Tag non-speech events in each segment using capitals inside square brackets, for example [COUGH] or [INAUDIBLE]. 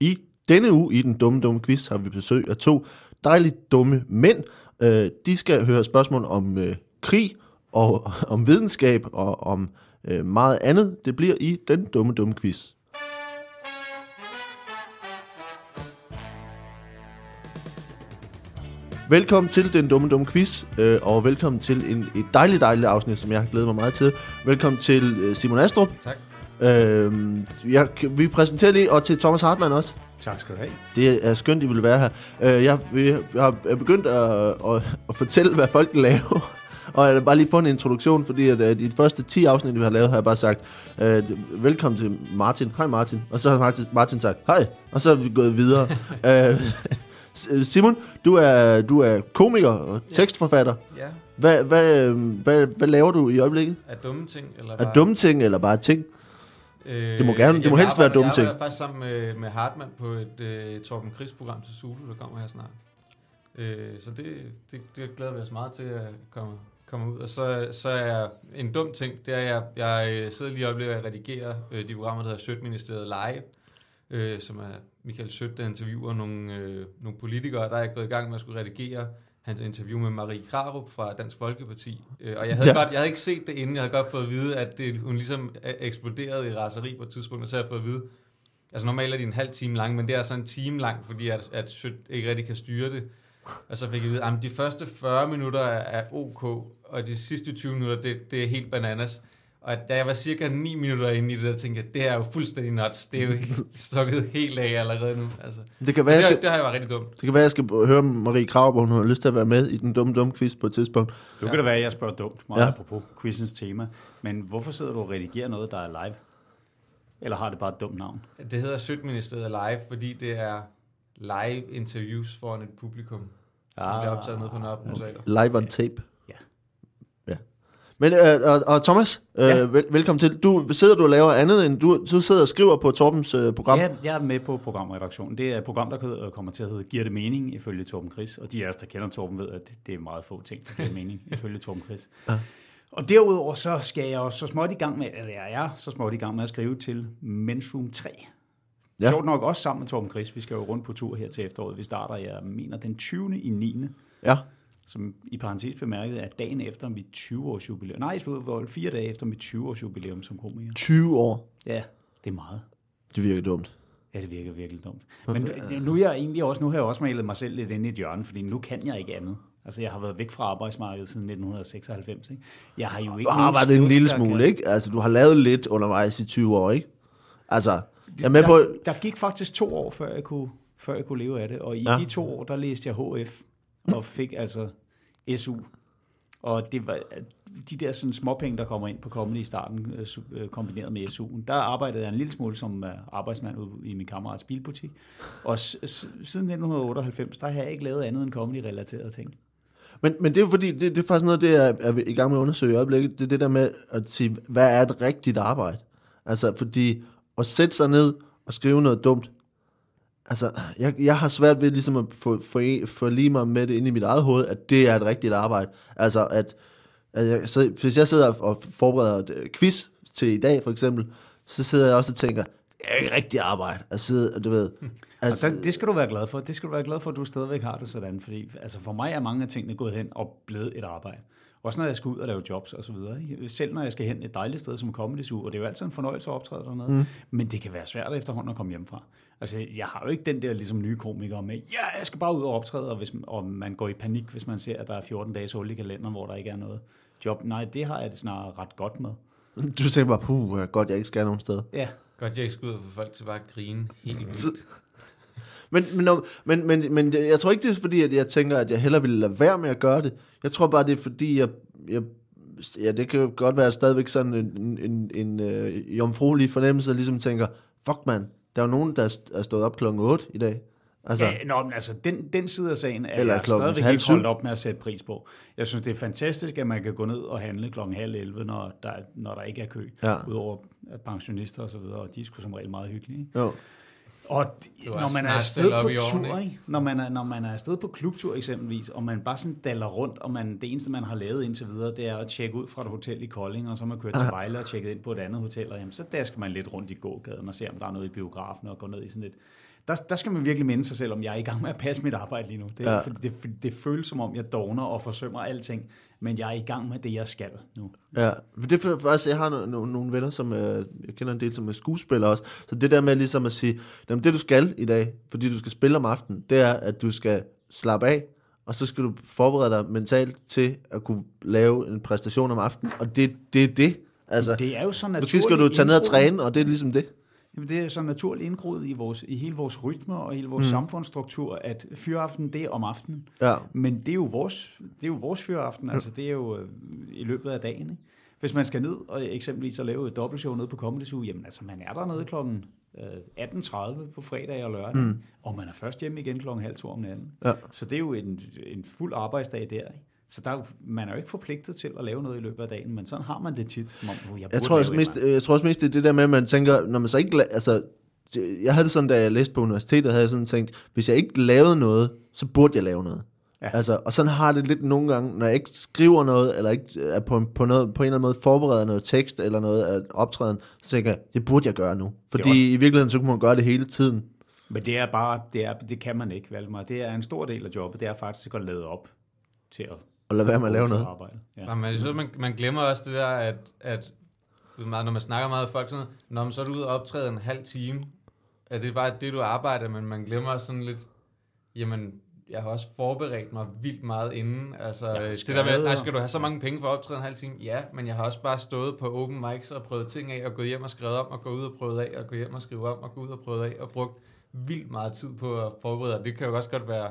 I denne uge i den dumme, dumme quiz har vi besøg af to dejligt dumme mænd. Øh, de skal høre spørgsmål om øh, krig og [LAUGHS] om videnskab og om øh, meget andet. Det bliver i den dumme, dumme quiz. Velkommen til den dumme, dumme quiz, øh, og velkommen til en, et dejligt, dejligt afsnit, som jeg har glædet mig meget til. Velkommen til øh, Simon Astrup. Tak. Øh, jeg, vi præsenterer lige, og til Thomas Hartmann også. Tak skal du have. Det er skønt, I vil være her. Øh, jeg, jeg, jeg har begyndt at, at, at fortælle, hvad folk laver. Og jeg vil bare lige få en introduktion, fordi at, at i de første 10 afsnit, vi har lavet, har jeg bare sagt, øh, velkommen til Martin. Hej Martin. Og så har Martin, Martin sagt, hej. Og så er vi gået videre. [LAUGHS] øh, Simon, du er, du er komiker og tekstforfatter. Ja, Hvad, hvad, hvad, hvad laver du i øjeblikket? af dumme ting? Eller Er dumme ting, eller bare ting? Øh, Det må gerne- det må helst være dumme ting. Jeg arbejder faktisk sammen med, med Hartmann på et øh, Torben Chris-program til Zulu, der kommer her snart. Øh, så det, det, det glæder vi os meget til at komme, komme ud. Og så, så er en dum ting, det er, at jeg, jeg øh, sidder lige i øjeblikket og redigerer øh, de programmer, der hedder Sødministeriet Live, øh, som er Michael Sødt, der interviewer nogle, øh, nogle politikere. Der er jeg gået i gang med at skulle redigere hans interview med Marie Krarup fra Dansk Folkeparti. Øh, og jeg havde, Ja. godt, jeg havde ikke set det inden. Jeg havde godt fået at vide, at det, hun ligesom er- eksploderede i raseri på et tidspunkt, og så har jeg fået at vide, altså normalt er de en halv time lang, men det er så en time lang, fordi at, at Sødt ikke rigtig kan styre det. Og så fik jeg at vide, at de første 40 minutter er, er ok, og de sidste 20 minutter, det, det er helt bananas. Og at da jeg var cirka 9 minutter inde i det, der tænkte jeg, det her er jo fuldstændig nuts. Det er jo [LAUGHS] stukket helt af allerede nu. Altså. Det kan være, jeg Det, skal, det, har jeg været rigtig dumt. det kan være, jeg skal høre Marie Krav, om hun har lyst til at være med i den dumme, dumme quiz på et tidspunkt. Nu kan det være, at jeg spørger dumt, meget Ja. ja. apropos quizens tema. Men hvorfor sidder du og redigerer noget, der er live? Eller har det bare et dumt navn? Det hedder Sødministeriet Live, fordi det er live interviews foran et publikum, som Ah, bliver optaget nede på Nørrebro Teater. Live on tape. Men, øh, og, og Thomas, øh, Ja. vel, velkommen til. Du sidder du og laver andet end, du, du sidder og skriver på Torbens øh, program. Ja, jeg er med på programredaktionen. Det er et program, der hedder- kommer til at hedde Giver det mening, ifølge Torben Chris. Og de af os, der kender Torben, ved, at det er meget få ting, der giver mening, [LAUGHS] ifølge Torben Chris. Ja. Og derudover så skal jeg også så småt i gang med, eller jeg er så småt i gang med at skrive til Mensum 3. Ja. Ja. Sjovt nok også sammen med Torben Chris. Vi skal jo rundt på tur her til efteråret. Vi starter, jeg mener, den 20. i 9 ja. Som i parentes bemærket er dagen efter mit 20-års jubilæum. Nej, slut var fire dage efter mit 20-års jubilæum som komiker. 20 år. Ja, det er meget. Det virker dumt. Ja, det virker virkelig dumt. Men nu er jeg egentlig også, nu har jeg også malet mig selv lidt ind i et hjørne, fordi nu kan jeg ikke andet. Altså, jeg har været væk fra arbejdsmarkedet siden 1996. Ikke? Jeg har jo ikke Du har arbejdet en lille smule, kan- ikke? Altså, du har lavet lidt undervejs i 20 år, ikke? Altså, jeg er med der, på... der gik faktisk to år, før jeg kunne, før jeg kunne leve af det. Og i ja. de to år, der læste jeg HF og fik altså SU. Og det var de der sådan småpenge, der kommer ind på Comedy i starten, øh, øh, kombineret med SU'en. Der arbejdede jeg en lille smule som øh, arbejdsmand ude i min kammerats bilbutik. Og s- s- siden 1998, der har jeg ikke lavet andet end comedy-relaterede ting. Men, men det er jo fordi, det, det er faktisk noget, det jeg er i gang med at undersøge i øjeblikket. Det er det der med at sige, hvad er et rigtigt arbejde? Altså, fordi at sætte sig ned og skrive noget dumt, altså, jeg, jeg har svært ved ligesom at få, få, få lige mig med det ind i mit eget hoved, at det er et rigtigt arbejde. Altså, at, at jeg, så, hvis jeg sidder og forbereder et øh, quiz til i dag, for eksempel, så sidder jeg også og tænker, det er ikke rigtigt arbejde at sidde, du ved. Altså, det skal du være glad for. Det skal du være glad for, at du stadigvæk har det sådan. Fordi altså for mig er mange af tingene gået hen og blevet et arbejde. Også når jeg skal ud og lave jobs og så videre. ikke? Selv når jeg skal hen et dejligt sted som Comedy Zoo, og det er jo altid en fornøjelse at optræde dernede. Mm. Men det kan være svært efterhånden at komme hjem fra. Altså, jeg har jo ikke den der ligesom nye komiker med, ja, jeg skal bare ud og optræde, og, hvis, og man går i panik, hvis man ser, at der er 14 dages hul i kalenderen, hvor der ikke er noget job. Nej, det har jeg det snarere ret godt med. Du tænker bare, puh, godt, jeg ikke skal nogen steder. Ja, Godt, jeg ikke skal ud og få folk til bare at grine helt [LAUGHS] vildt. Men, men, men, men, men jeg tror ikke, det er fordi, at jeg tænker, at jeg hellere ville lade være med at gøre det. Jeg tror bare, det er fordi, jeg, jeg ja, det kan jo godt være stadigvæk sådan en, en, en, en øh, jomfruelig fornemmelse, der ligesom tænker, fuck man, der er jo nogen, der er st- stået op klokken 8 i dag. Altså, Ja, nå, men altså, den, den side af sagen er jeg stadigvæk syv. holdt op med at sætte pris på. Jeg synes, det er fantastisk, at man kan gå ned og handle klokken halv 11, når der, når der ikke er kø, Ja. udover at pensionister og så videre, og de er sgu som regel meget hyggelige. Jo. Og er når man er afsted på tur, ikke? Når, man er, når man er afsted på klubtur eksempelvis, og man bare sådan daller rundt, og man, det eneste, man har lavet indtil videre, det er at tjekke ud fra et hotel i Kolding, og så er man kørt til Vejle og tjekket ind på et andet hotel, og jamen, så dasker man lidt rundt i gågaden og ser, om der er noget i biografen, og går ned i sådan et der, der skal man virkelig minde sig selv, om jeg er i gang med at passe mit arbejde lige nu. Det, Ja. ja. det, det, det føles som om, jeg dogner og forsømmer alting, men jeg er i gang med det, jeg skal nu. Ja, for det er faktisk, jeg har no, no, nogle venner, som er, jeg kender en del, som er skuespillere også, så det der med ligesom at sige, jamen det du skal i dag, fordi du skal spille om aftenen, det er, at du skal slappe af, og så skal du forberede dig mentalt til at kunne lave en præstation om aftenen, og det, det er det. Altså, det Det er jo så naturligt måske skal du tage ned og træne, og det er ligesom det. Jamen, det er så naturligt indgroet i, vores, i hele vores rytme og hele vores mm. samfundsstruktur, at fyraften, det er om aftenen. Ja. Men det er jo vores, det er jo vores fyraften, altså det er jo øh, i løbet af dagen. Ikke? Hvis man skal ned og eksempelvis at lave et dobbeltshow nede på Comedy Zoo, jamen altså man er dernede klokken øh, 18.30 på fredag og lørdag, mm. og man er først hjemme igen klokken halv to om natten. Ja. Så det er jo en, en fuld arbejdsdag der. Ikke? Så der, er man er jo ikke forpligtet til at lave noget i løbet af dagen, men sådan har man det tit. Som om, "Oh, jeg, Jeg tror, også mest, jeg tror også mest, det er det der med, at man tænker, når man så ikke, altså, jeg havde det sådan, da jeg læste på universitetet, havde jeg sådan tænkt, hvis jeg ikke lavede noget, så burde jeg lave noget. Ja. Altså, og sådan har det lidt nogle gange, når jeg ikke skriver noget, eller ikke er på, på, noget, på en eller anden måde forbereder noget tekst, eller noget af optræden, så tænker jeg, det burde jeg gøre nu. Fordi også- i virkeligheden, så kunne man gøre det hele tiden. Men det er bare, det, er, det kan man ikke, Valdemar. Det er en stor del af jobbet, det er faktisk at lade op til at Og lade være med at lave noget. Arbejde. Ja. Ja. men jeg synes, man, man glemmer også det der, at, at når man snakker meget med folk, sådan, når man så er du ude og optræde en halv time, at det er bare det, du arbejder, men man glemmer også sådan lidt, jamen, jeg har også forberedt mig vildt meget inden. Altså, det skrevet der med, nej, og- skal du have så mange penge for at optræde en halv time? Ja, men jeg har også bare stået på open mics og prøvet ting af, og gået hjem og skrevet om, og gået ud og prøvet af, og gået hjem og skrive om, og gået ud og prøvet af, og brugt vildt meget tid på at forberede. Og det kan jo også godt være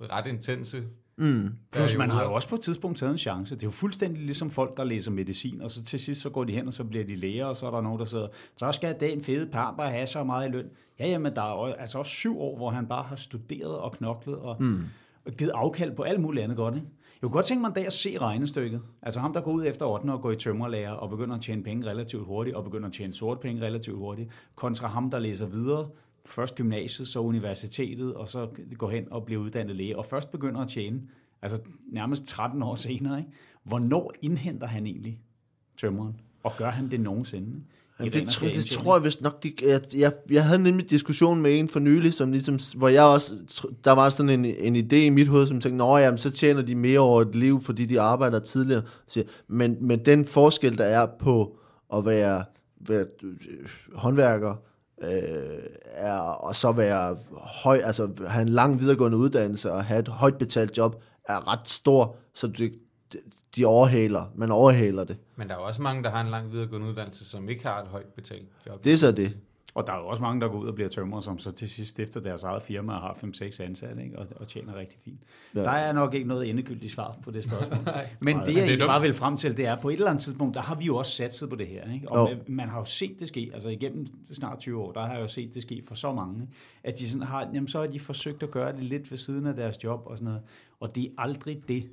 ret intense. Mm. Plus man har jo også på et tidspunkt taget en chance. Det er jo fuldstændig ligesom folk, der læser medicin, og så til sidst så går de hen, og så bliver de læger, og så er der nogen, der sidder, så skal den fede par bare have så meget i løn. Ja, jamen der er jo altså også syv år, hvor han bare har studeret og knoklet og, mm. og givet afkald på alt muligt andet godt. Ikke? Jeg kunne godt tænke mig en dag at se regnestykket. Altså ham, der går ud efter 8. og går i tømmerlærer og begynder at tjene penge relativt hurtigt, og begynder at tjene sort penge relativt hurtigt, kontra ham, der læser videre, først gymnasiet, så universitetet, og så går hen og bliver uddannet læge, og først begynder at tjene, altså nærmest 13 år senere. Ikke? Hvornår indhenter han egentlig tømmeren? Og gør han det nogensinde? Jamen, det, skær det tror jeg vist nok, de, jeg, jeg, jeg havde nemlig en diskussion med en for nylig, som ligesom, hvor jeg også, tr- der var sådan en, en idé i mit hoved, som tænkte, nå jamen, så tjener de mere over et liv, fordi de arbejder tidligere. Så, men, men den forskel, der er på at være, være øh, håndværker, øh, er, og så være høj, altså have en lang videregående uddannelse og have et højt betalt job, er ret stor, så det, de overhaler, man overhaler det. Men der er jo også mange, der har en lang videregående uddannelse, som ikke har et højt betalt job. Det er så det. Og der er jo også mange, der går ud og bliver tømrer, som så til sidst efter deres eget firma og har 5-6 ansatte, ikke? Og, og tjener rigtig fint. Ja. Der er nok ikke noget endegyldigt svar på det spørgsmål. [LAUGHS] Men det, det jeg er bare vil frem til, det er, på et eller andet tidspunkt, der har vi jo også satset på det her. Ikke? Og Jo. man, har jo set det ske, altså igennem snart 20 år, der har jeg jo set det ske for så mange, at de sådan har, jamen så har de forsøgt at gøre det lidt ved siden af deres job og sådan noget. Og det er aldrig det,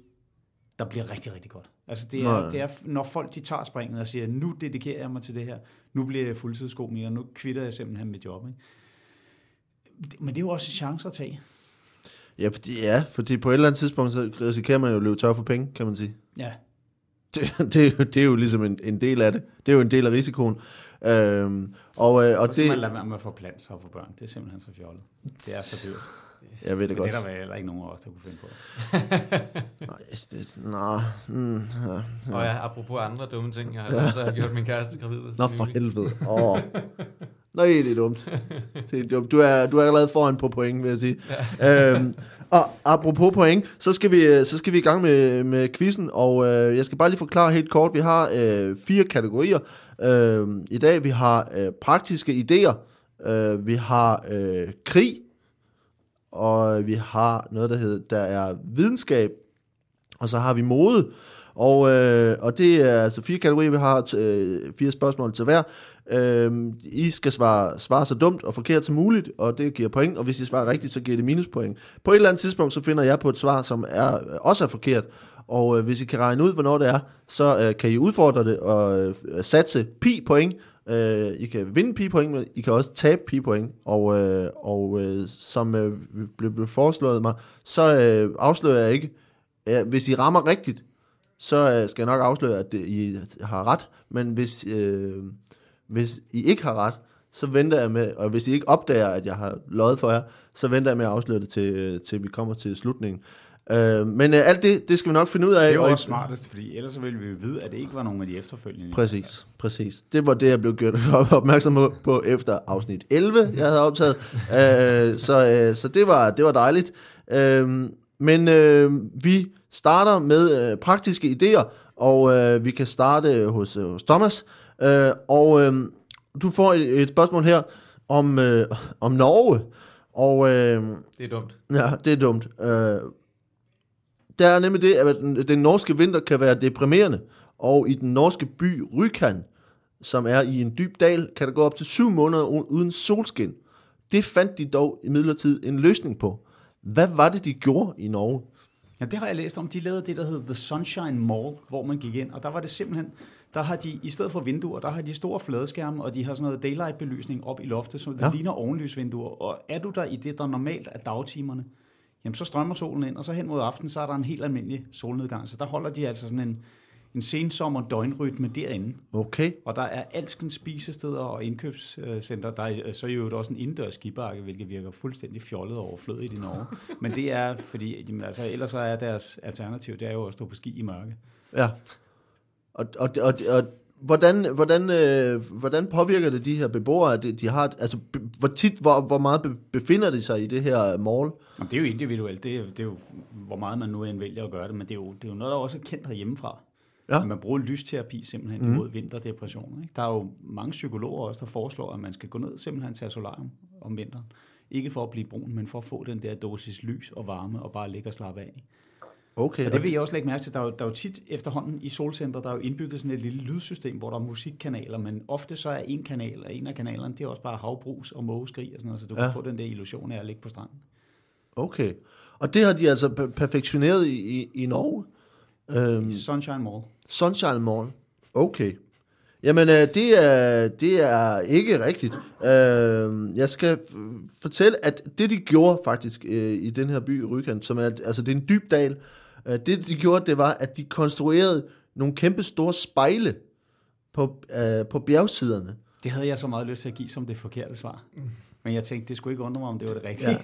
der bliver rigtig, rigtig godt. Altså det Nej. er, det er, når folk de tager springet og siger, nu dedikerer jeg mig til det her, nu bliver jeg fuldtidskomiker, nu kvitter jeg simpelthen mit job. Ikke? Men det er jo også en chance at tage. Ja, fordi, ja, fordi på et eller andet tidspunkt, så risikerer man jo at løbe tør for penge, kan man sige. Ja, Det, [LAUGHS] det, er, jo, det er jo ligesom en, en del af det. Det er jo en del af risikoen. Øhm, og, øh, og så skal man det, lade være med at få plants og få børn. Det er simpelthen så fjollet. Det er så dyrt. Jeg ved det Men godt. det er der vel heller ikke nogen af os, der kunne finde på. [LAUGHS] Nej, det, nå, mm, ja, Og ja, apropos andre dumme ting, jeg har også gjort min kæreste gravid. nå for helvede. Åh. Nej, det er dumt. Det er dumt. Du er, du er allerede foran på point, vil jeg sige. Ja. [LAUGHS] Øhm, og apropos point, så skal vi, så skal vi i gang med, med quizzen, og øh, jeg skal bare lige forklare helt kort. Vi har øh, fire kategorier øh, i dag. Vi har øh, praktiske idéer, øh, vi har øh, krig, og vi har noget, der hedder, der er videnskab, og så har vi mode. Og, øh, og det er altså fire kategorier, vi har t- øh, fire spørgsmål til hver. Øh, I skal svare, svare så dumt og forkert som muligt, og det giver point, og hvis I svarer rigtigt, så giver det minuspoint. På et eller andet tidspunkt, så finder jeg på et svar, som er, øh, også er forkert, og øh, hvis I kan regne ud, hvornår det er, så øh, kan I udfordre det og øh, satse pi point. Øh, I kan vinde pi point, men I kan også tabe pi point. Og, øh, og øh, som øh, blev, blev foreslået mig, så øh, afslører jeg ikke, øh, hvis I rammer rigtigt, så øh, skal jeg nok afsløre, at det, I har ret. Men hvis, øh, hvis I ikke har ret, så venter jeg med, og hvis I ikke opdager, at jeg har løjet for jer, så venter jeg med at afsløre det, til, øh, til vi kommer til slutningen. Øh, men øh, alt det, det skal vi nok finde ud af. Det er og- også smartest, fordi ellers ville vi jo vide, at det ikke var nogen af de efterfølgende. Præcis, præcis. Det var det, jeg blev gjort [LAUGHS] opmærksom på- på efter afsnit 11, jeg havde optaget. [LAUGHS] øh, så øh, så det, var, det var dejligt. Øh, men øh, vi starter med øh, praktiske idéer, og øh, vi kan starte hos, øh, hos Thomas. Øh, og øh, du får et, et spørgsmål her om, øh, om Norge. Og øh, Det er dumt. Ja, det er dumt. Øh, der er nemlig det, at den, den norske vinter kan være deprimerende, og i den norske by Rykan, som er i en dyb dal, kan der gå op til syv måneder uden solskin. Det fandt de dog imidlertid en løsning på. Hvad var det, de gjorde i Norge? Ja, det har jeg læst om. De lavede det, der hed The Sunshine Mall, hvor man gik ind, og der var det simpelthen, der har de, i stedet for vinduer, der har de store fladskærme, og de har sådan noget daylight-belysning op i loftet, så det ja. ligner ovenlysvinduer. Og er du der i det, der normalt er dagtimerne, jamen så strømmer solen ind, og så hen mod aften, så er der en helt almindelig solnedgang. Så der holder de altså sådan en, en sensommer døgnrytme derinde. Okay. Og der er alskens spisesteder og indkøbscenter. Der er så er jo også en indendørs skibakke, hvilket virker fuldstændig fjollet og overflødigt i Norge. [LAUGHS] Men det er, fordi jamen, altså, ellers så er deres alternativ, det er jo at stå på ski i mørke. Ja. Og, og, og, og hvordan, hvordan, øh, hvordan påvirker det de her beboere, at de, de har, altså, hvor tit, hvor, hvor meget be- befinder de sig i det her mall? Jamen, det er jo individuelt. Det er, det er jo, hvor meget man nu end vælger at gøre det. Men det er jo, det er jo noget, der også er kendt herhjemmefra. Ja. At man bruger lysterapi simpelthen mm. imod vinterdepression. Ikke? Der er jo mange psykologer også, der foreslår, at man skal gå ned simpelthen til solarium om vinteren. Ikke for at blive brun, men for at få den der dosis lys og varme og bare ligge og slappe af. Okay. Og det vil jeg også lægge mærke til. Der er, jo, der er jo tit efterhånden i solcenter, der er jo indbygget sådan et lille lydsystem, hvor der er musikkanaler, men ofte så er en kanal, og en af kanalerne, det er også bare havbrus og mågeskrig og sådan noget, så du Ja. kan få den der illusion af at ligge på stranden. Okay. Og det har de altså per- perfektioneret i, i, i Norge? Øhm, I Sunshine Mall. Sunshine Mall. Okay. Jamen, øh, det, er, det er ikke rigtigt. Øh, jeg skal fortælle, at det de gjorde faktisk øh, i den her by, Rykan, som er, altså det er en dyb dal, øh, det de gjorde, det var, at de konstruerede nogle kæmpe store spejle på, øh, på bjergsiderne. Det havde jeg så meget lyst til at give som det forkerte svar. Men jeg tænkte, det skulle ikke undre mig, om det var det rigtige. Ja.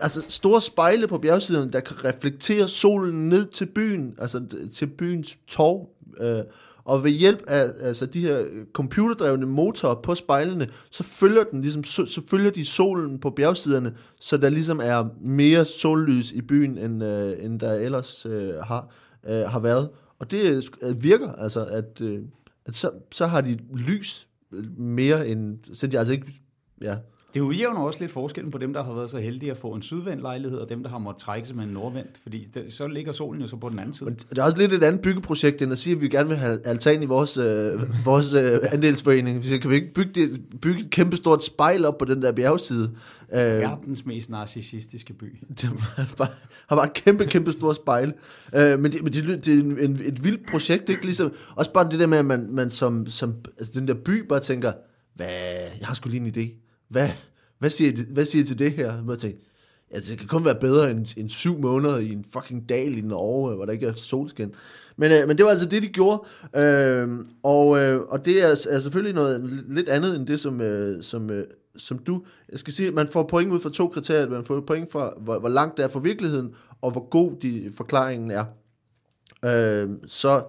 Altså store spejle på bjergsiderne, der kan reflektere solen ned til byen, altså til byens torv. Øh, og ved hjælp af altså, de her øh, computerdrevne motorer på spejlene, så følger, den ligesom, så, så følger de solen på bjergsiderne, så der ligesom er mere sollys i byen, end, øh, end der ellers øh, har, øh, har været. Og det øh, øh virker, altså, at, øh, at så, så har de lys øh, mere end... Så de altså ikke... Ja, det udjævner også lidt forskellen på dem, der har været så heldige at få en sydvendt lejlighed, og dem, der har måttet trække sig med en nordvendt. Fordi det, så ligger solen jo så på den anden side. Men det er også lidt et andet byggeprojekt, end at sige, at vi gerne vil have altan i vores, øh, [LAUGHS] vores øh, andelsforening. Vi siger, kan vi ikke bygge, det, bygge et kæmpe stort spejl op på den der bjergside? Øh, Verdens mest narcissistiske by. [LAUGHS] det var bare, har bare et kæmpe, kæmpe stort spejl. Øh, men det, men det, det er en, en, et vildt projekt, ikke? Ligesom, også bare det der med, at man, man som, som altså den der by bare tænker, hvad, jeg har sgu lige en idé. Hvad, hvad, siger, I- hvad siger I til det her? Jeg bare tænker, Altså, det kan kun være bedre end, end syv måneder i en fucking dal i Norge, hvor der ikke er solskin. Men, øh, men det var altså det, de gjorde. Øh, og, øh, og det er, er selvfølgelig noget lidt andet end det, som, øh, som, øh, som du... Jeg skal sige, at man får point ud fra to kriterier. Man får point fra, hvor, hvor langt det er fra virkeligheden, og hvor god de, forklaringen er. Øh, så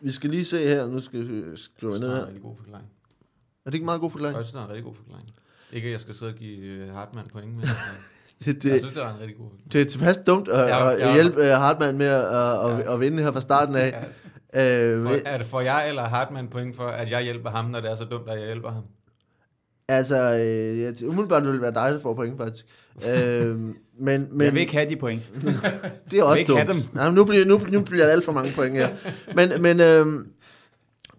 vi skal lige se her. Nu skal vi skrive Det ned er en her. rigtig god forklaring. Er det ikke en meget god forklaring? Jeg synes, det er en rigtig god forklaring. Ikke, at jeg skal sidde og give øh, Hartmann point, men øh, [LAUGHS] Det, jeg det, synes, det var en rigtig god det er tilpas dumt at, Ja, at ja. hjælpe uh, Hartmann med at, at, Ja. at vinde her fra starten af. [LAUGHS] Øh, For, er det for jeg eller Hartmann point for, at jeg hjælper ham, når det er så dumt, at jeg hjælper ham? Altså, øh, jeg, umiddelbart ville det være dig, der får point, faktisk. øh, men, Men jeg vil ikke have de point. [LAUGHS] det er også ikke have dumt. dem. Nej, men nu bliver, nu, nu bliver der alt for mange point her. Men, men øh,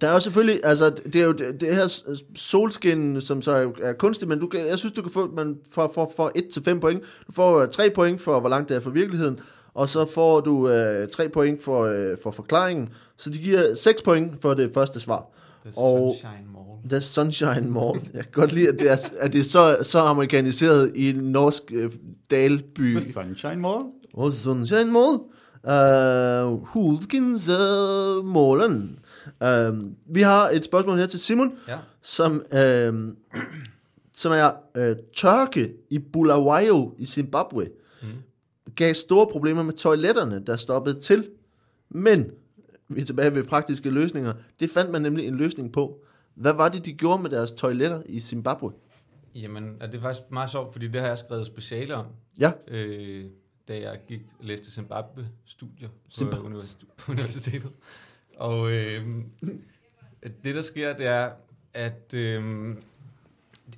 der er jo selvfølgelig, altså, det er jo det, det her solskin, som så er, kunstigt, men du kan, jeg synes, du kan få, man får, får, får 1-5 point. Du får øh, 3 point for, hvor langt det er fra virkeligheden, og så får du øh, 3 point for, øh, for forklaringen. Så de giver 6 point for det første svar. The Og- Sunshine Mall. The Sunshine Mall. Jeg kan godt lide, at det er, at det er så, så amerikaniseret i en norsk øh, dalby. The Sunshine Mall. Og Sunshine Mall. Uh, Hulkins uh, Målen. Uh, vi har et spørgsmål her til Simon, Ja. som, uh, som er øh, tørke i Bulawayo i Zimbabwe, mm. gav store problemer med toiletterne, der stoppede til. Men, vi er tilbage ved praktiske løsninger, det fandt man nemlig en løsning på. Hvad var det, de gjorde med deres toiletter i Zimbabwe? Jamen, er det er faktisk meget sjovt, fordi det har jeg skrevet speciale om, Ja, øh, da jeg gik og læste Zimbabwe-studier på, Zimbabwe. univers- på universitetet. Og øh, det, der sker, det er, at øh,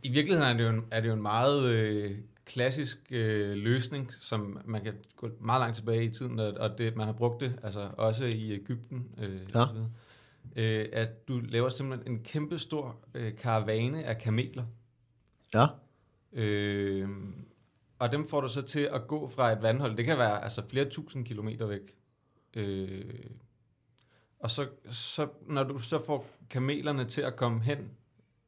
i virkeligheden er det jo en, er det jo en meget øh, klassisk øh, løsning, som man kan gå meget langt tilbage i tiden, og, og det, man har brugt det altså også i Ægypten. Øh, Ja. øh, at du laver simpelthen en kæmpe stor øh, karavane af kameler, ja, Øh, og dem får du så til at gå fra et vandhold. Det kan være altså flere tusind kilometer væk. Øh, og så, så, når du så får kamelerne til at komme hen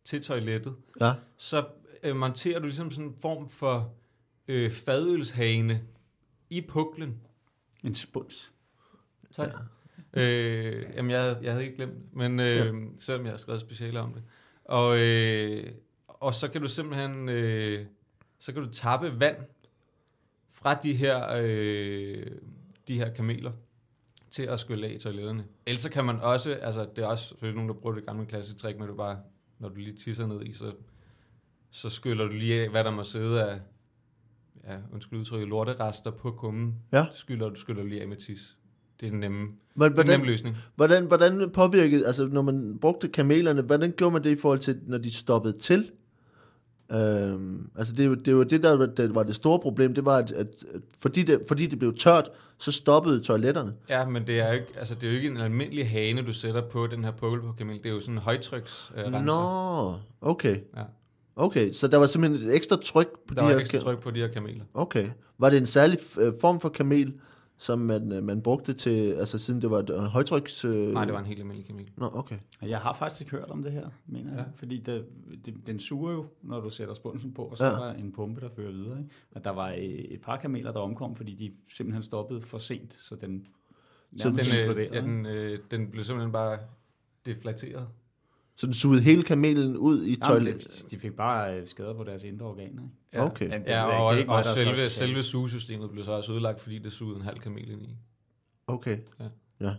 til toilettet, ja. så øh, monterer du ligesom sådan en form for øh, fadølshane i puklen. En spuns. Tak. Ja. Øh, jamen, jeg, jeg havde ikke glemt men øh, ja. selvom jeg har skrevet speciale om det. Og, øh, og så kan du simpelthen, øh, så kan du tappe vand fra de her, øh, de her kameler til at skylle af i toiletterne. Ellers kan man også, altså det er også selvfølgelig nogen, der bruger det gamle klassiske trick, med du bare, når du lige tisser ned i, så, så skyller du lige af, hvad der må sidde af, ja, undskyld udtrykket, lorterester på kummen. Ja. Skyller du skyller lige af med tis. Det er en nem, Hvordan, det er en nem hvordan, løsning. hvordan, hvordan påvirkede, altså når man brugte kamelerne, hvordan gjorde man det i forhold til, når de stoppede til? Øhm, altså det, det var det, der var det, var det store problem, det var, at, at, at fordi, det, fordi det blev tørt, så stoppede toiletterne. Ja, men det er jo ikke, altså, det er jo ikke en almindelig hane, du sætter på den her pukkel på kamel. Det er jo sådan en højtryks øh. Nå, okay. Ja. Okay, så der var simpelthen et ekstra tryk på Der de var her ekstra ka- tryk på de her kameler. Okay. Var det en særlig øh, form for kamel, som man, øh, man brugte til, altså siden det var et øh, højtryks... Øh... Nej, det var en helt almindelig kamel. Nå, okay. Jeg har faktisk ikke hørt om det her, mener jeg. Ja. Fordi det, det, den suger jo, når du sætter spunsen på, og så Ja. er der en pumpe, der fører videre. Ikke? Og der var øh, et par kameler, der omkom, fordi de simpelthen stoppede for sent, så den Så nærmest Den, øh, ja, den, øh, den blev simpelthen bare deflateret. Så den sugede hele kamelen ud i Jamen, toilettet? de fik bare øh, skader på deres indre organer. Ikke? Ja. Okay. Jamen, det Ja, og, Det er ikke og har skrevet selve, selve sugesystemet blev så også ødelagt, fordi det sugede en halv kamel ind i. Okay. Ja. ja.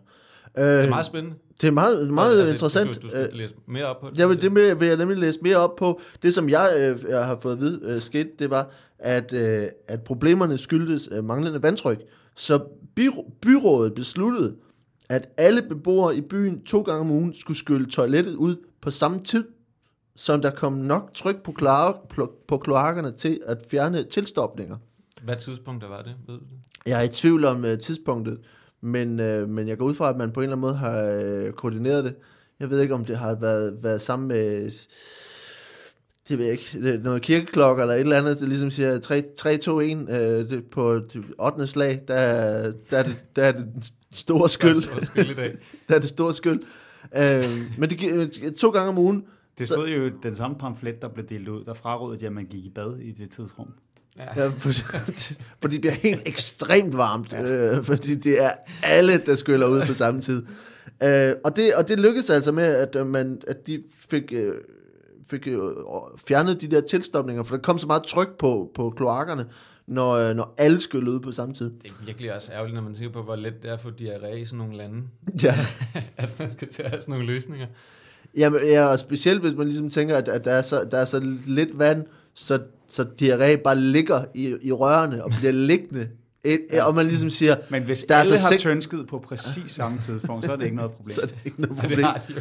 Det Øh, er meget spændende. det er meget, meget Altså, interessant. Du, du skal Øh, læse mere op på det. Jeg vil, det vil, vil jeg nemlig læse mere op på. Det, som jeg, øh, jeg har fået at vide øh, skete, det var, at, øh, at problemerne skyldtes øh, manglende vandtryk. Så byrå, byrådet besluttede, at alle beboere i byen to gange om ugen skulle skylle toilettet ud på samme tid, så der kom nok tryk på, kloak, på kloakkerne til at fjerne tilstopninger. Hvad tidspunkt der var det, ved du det? Jeg er i tvivl om uh, tidspunktet, men, uh, men jeg går ud fra, at man på en eller anden måde har uh, koordineret det. Jeg ved ikke, om det har været, været sammen med det ved jeg ikke, det noget kirkeklokker eller et eller andet, der ligesom siger 3, 3 2, 1 uh, det, på det 8. slag, der, er- der, er det, der er det store skyld. Der er skyld i dag. [LAUGHS] der er det store skyld. Uh, men det, gi- to gange om ugen, Det stod jo i den samme pamflet, der blev delt ud, der frarådede jeg, at man gik i bad i det tidsrum. Ja. Ja, for [LAUGHS] det bliver helt ekstremt varmt, øh, fordi det er alle, der skyller ud på samme tid. Øh, og, det, og det lykkedes altså med, at, øh, man, at de fik, øh, fik øh, fjernet de der tilstopninger, for der kom så meget tryk på, på kloakkerne, når, øh, når alle skyllede ud på samme tid. Det er virkelig også ærgerligt, når man tænker på, hvor let det er at få diarré i sådan nogle lande. Ja. [LAUGHS] at man skal til at have sådan nogle løsninger. Jamen, ja, og specielt hvis man ligesom tænker, at, at der, er så, der er så lidt vand, så, så diarré bare ligger i, i rørene og bliver [LAUGHS] liggende. Et, ja. Og man ligesom siger, Men hvis Der der er alle altså har sek- tønsket på præcis samme tidspunkt, så er det ikke noget problem. [LAUGHS] så er det ikke noget Ja, det problem. har de jo.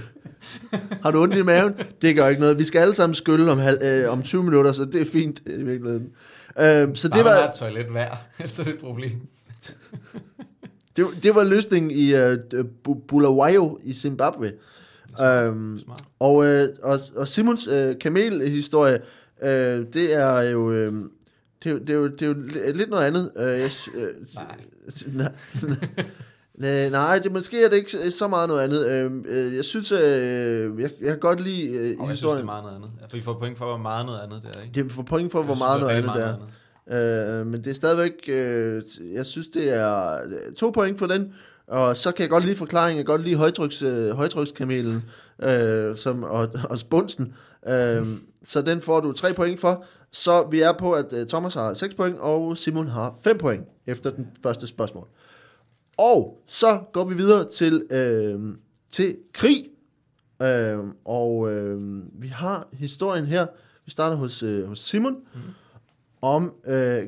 Har du ondt i maven? Det gør ikke noget. Vi skal alle sammen skylle om, halv, øh, om 20 minutter, så det er fint i virkeligheden. Øh, så Bare det var, et toilet hver, ellers [LAUGHS] er det et problem. [LAUGHS] det, var- det var løsningen i øh, Bu- Bulawayo i Zimbabwe. Øhm, Smart. og, øh, og, og Simons øh, kamelhistorie, øh, det er jo... Øh, det, er jo- det, er jo, det er jo li- lidt noget andet. Øh, jeg, øh, Nej. [LAUGHS] nej, nej, det måske er det ikke så meget noget andet. Øh, øh, jeg synes, øh, jeg, jeg kan godt lide øh, Og jeg synes, det historien. er meget noget andet. For I får point for, hvor meget noget andet det er, ikke? Det får point for, hvor meget synes, noget det er andet rigtig der er. Øh, men det er stadigvæk, øh, jeg synes, det er øh, to point for den. Og så kan jeg godt lide forklaringen, jeg kan godt lide højtryks, øh, højtrykskamelen. øh, som, og, og spunsen. Øh, så den får du tre point for. Så vi er på, at øh, Thomas har 6 point, og Simon har 5 point efter den første spørgsmål. Og så går vi videre til, øh, til krig. Øh, og øh, vi har historien her. Vi starter hos, øh, hos Simon mm. om øh,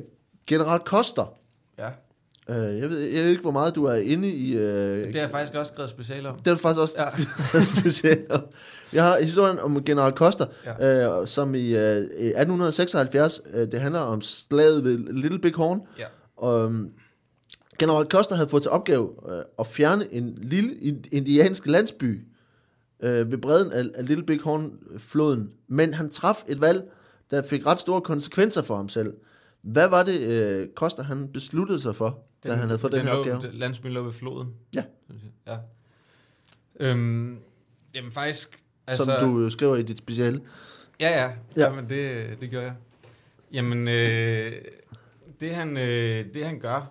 General Koster. Ja, Øh, jeg, ved, jeg ved ikke, hvor meget du er inde i... Øh, det har jeg faktisk også skrevet special om. det er du faktisk også ja. [LAUGHS] specielt. om. Jeg har historien om General Koster, ja. øh, som i øh, 1876, øh, det handler om slaget ved Little Big Horn. Ja. Og, øhm, General Koster havde fået til opgave øh, at fjerne en lille in- indiansk landsby øh, ved bredden af, af Little Big Horn-floden. Men han traf et valg, der fik ret store konsekvenser for ham selv. Hvad var det, øh, Koster han besluttede sig for, den, da han havde fået den, den her opgave? Landsbyen lå ved floden. Ja. Ja. Øhm, jamen faktisk... Altså, som du øh, skriver i dit speciale. Ja, ja. Ja. ja. Jamen, det, det gør jeg. Jamen, øh, det, han, øh, det han gør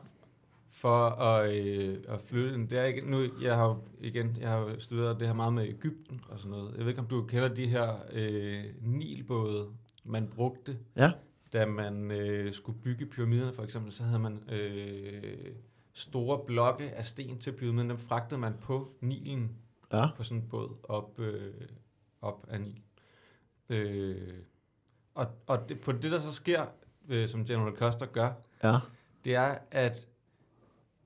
for at, øh, at flytte den, det er ikke... Nu, jeg har igen, jeg har studeret det her meget med Ægypten og sådan noget. Jeg ved ikke, om du kender de her øh, nilbåde, man brugte, Ja. da man øh, skulle bygge pyramiderne for eksempel, så havde man øh, store blokke af sten til pyramiden, dem fragtede man på Nilen Ja. på sådan en båd op, øh, op af Nil. Øh, og og det, på det, der så sker, øh, som General Custer gør, Ja. det er, at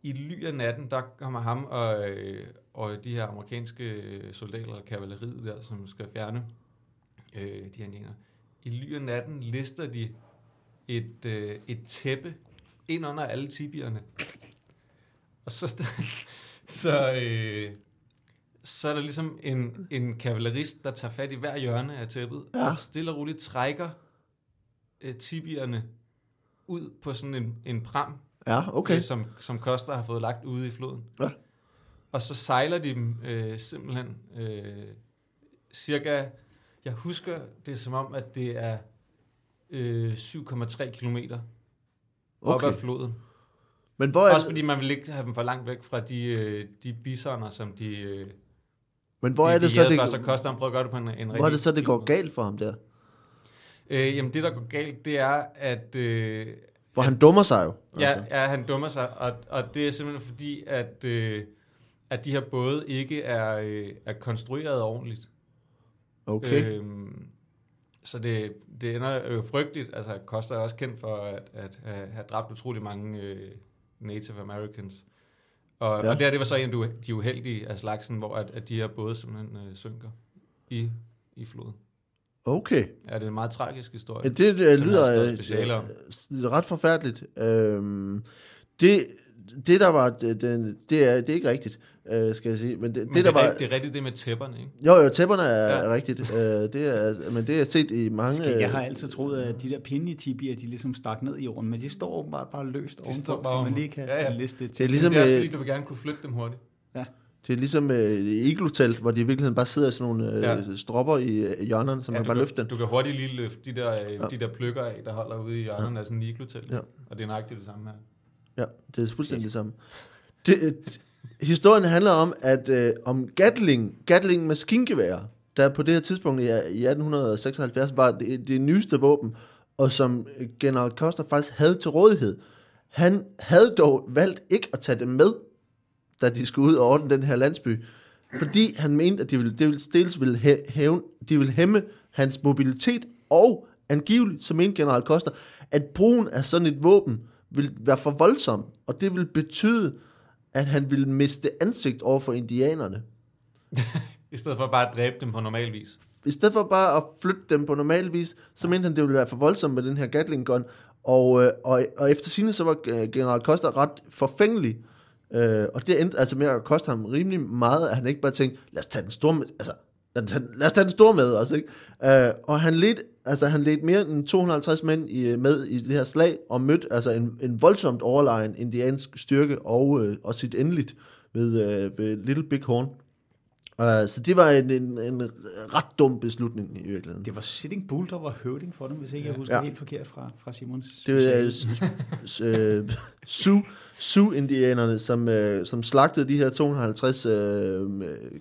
i ly af natten, der kommer ham og, øh, og de her amerikanske soldater, eller kavaleriet der, som skal fjerne øh, de her indianer. I ly af natten lister de et, øh, et tæppe ind under alle tibierne. Og så, [LAUGHS] så, øh, så er der ligesom en, en kavalerist, der tager fat i hver hjørne af tæppet, Ja. og stille og roligt trækker øh, tibierne ud på sådan en, en pram, Ja, okay. øh, som, som Koster har fået lagt ude i floden. Ja. Og så sejler de dem øh, simpelthen øh, cirka, jeg husker det som om, at det er øh, 7,3 kilometer op okay. ad floden. Men hvor er, Også fordi man vil ikke have dem for langt væk fra de, øh, de bisoner, som de, øh, men hvor de, er det de så, det, før, så Koster han prøver at gøre det på en, en hvor er det så, det går galt for ham der? Øh, jamen det, der går galt, det er, at... Øh, For han dummer sig jo. Ja, Altså. ja, han dummer sig, og, og det er simpelthen fordi, at, øh, at de her både ikke er, øh, er konstrueret ordentligt. Okay. Øhm, så det, det ender jo frygteligt. Altså, Costa er også kendt for at, at, at have dræbt utrolig mange øh, Native Americans. Og, Ja. ja. og det her, det var så en af de uheldige af slagsen, hvor at, at de her både simpelthen øh, synker i, i floden. Okay. Ja, det er en meget tragisk historie. Ja, det, det Som lyder øh, ret forfærdeligt. Øhm, det, det, der var, det, det, det, er, det er ikke rigtigt, øh, skal jeg sige. Men det, Men det, der det, er, var... det er rigtigt det med tæpperne, ikke? Jo, jo, tæpperne er Ja. ja. [LAUGHS] rigtigt. Øh, det er, men det er set i mange... Skæg, Jeg har øh, altid troet, at de der pinde i tibier, de ligesom stak ned i jorden, men de står åbenbart bare løst ovenpå, så man lige kan Ja, ja. liste det Det er til. ligesom, det er også fordi, du vil gerne kunne flytte dem hurtigt. Det er ligesom øh, iglotelt, hvor de i virkeligheden bare sidder i sådan nogle øh, Ja. ja. stropper i øh, hjørnerne, så man du, kan bare kan, løfte den. du kan hurtigt lige løfte de der, ja. Ja. de der pløkker af, der holder ude i hjørnerne ja. af sådan en iglotel. Ja. Og det er nøjagtigt det samme her. Ja, det er fuldstændig det samme. Det, øh, historien handler om, at øh, om Gatling, Gatling maskingevær, der på det her tidspunkt i, i 1876 var det, det nyeste våben, og som øh, general Custer faktisk havde til rådighed. Han havde dog valgt ikke at tage det med, da de skulle ud og ordne den her landsby, fordi han mente, at de ville, det ville dels ville hæ- hævne, de ville hæmme hans mobilitet, og angiveligt, så mente general Koster, at brugen af sådan et våben ville være for voldsom, og det ville betyde, at han ville miste ansigt over for indianerne. [LAUGHS] I stedet for bare at dræbe dem på normal vis. I stedet for bare at flytte dem på normal vis, så mente han, det ville være for voldsomt med den her Gatling gun. Og, øh, og, og efter sine så var øh, general Koster ret forfængelig. Øh, og det endte altså med at koste ham rimelig meget, at han ikke bare tænkte, lad os tage den store med, altså, lad os tage, lad os tage den store med også, ikke? Øh, og han ledte, altså, han ledte mere end 250 mænd i, øh, med i det her slag, og mødte altså en, en voldsomt overlegen indiansk styrke, og, øh, og sit endeligt ved, øh, ved Little Big Horn. Uh, så det var en, en, en ret dum beslutning i virkeligheden. Det var Sitting Bull, der var høvding for dem, hvis ikke jeg husker Ja. helt forkert fra, fra Simons. Det var s- øh, [LAUGHS] Sioux, Sioux-indianerne, som, øh, som slagtede de her 250 øh,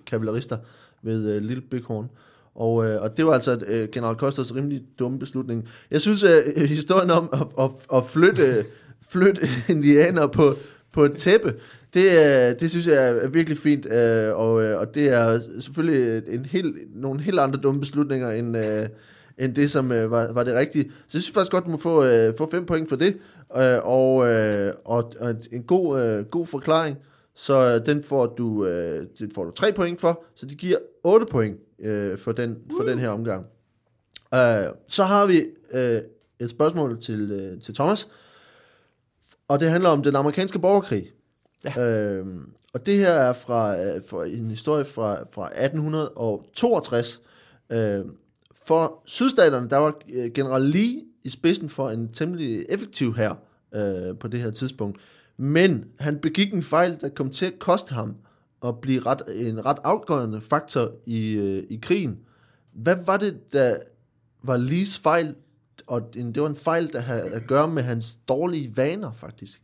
kavalerister ved øh, Little Bighorn. Og, øh, og det var altså øh, general Costers rimelig dumme beslutning. Jeg synes, øh, historien om at, at, at flytte, flytte indianer på, på et tæppe, det, det synes jeg er virkelig fint, øh, og, øh, og det er selvfølgelig en helt, nogle helt andre dumme beslutninger, end, øh, end det, som var, var det rigtige. Så jeg synes faktisk godt, du må få, få fem point for det, og, og, og en god, god forklaring. Så den får du, den får du tre point for, så det giver 8 point for, den, for den her omgang. Så har vi et spørgsmål til, til Thomas, og det handler om den amerikanske borgerkrig. Ja. Øh, og det her er fra, øh, fra en historie fra, fra 1862. Øh, for sydstaterne, der var øh, general Lee i spidsen for en temmelig effektiv her øh, på det her tidspunkt. Men han begik en fejl, der kom til at koste ham at blive ret, en ret afgørende faktor i, øh, i krigen. Hvad var det, der var Lees fejl? Og det var en fejl, der havde at gøre med hans dårlige vaner, faktisk.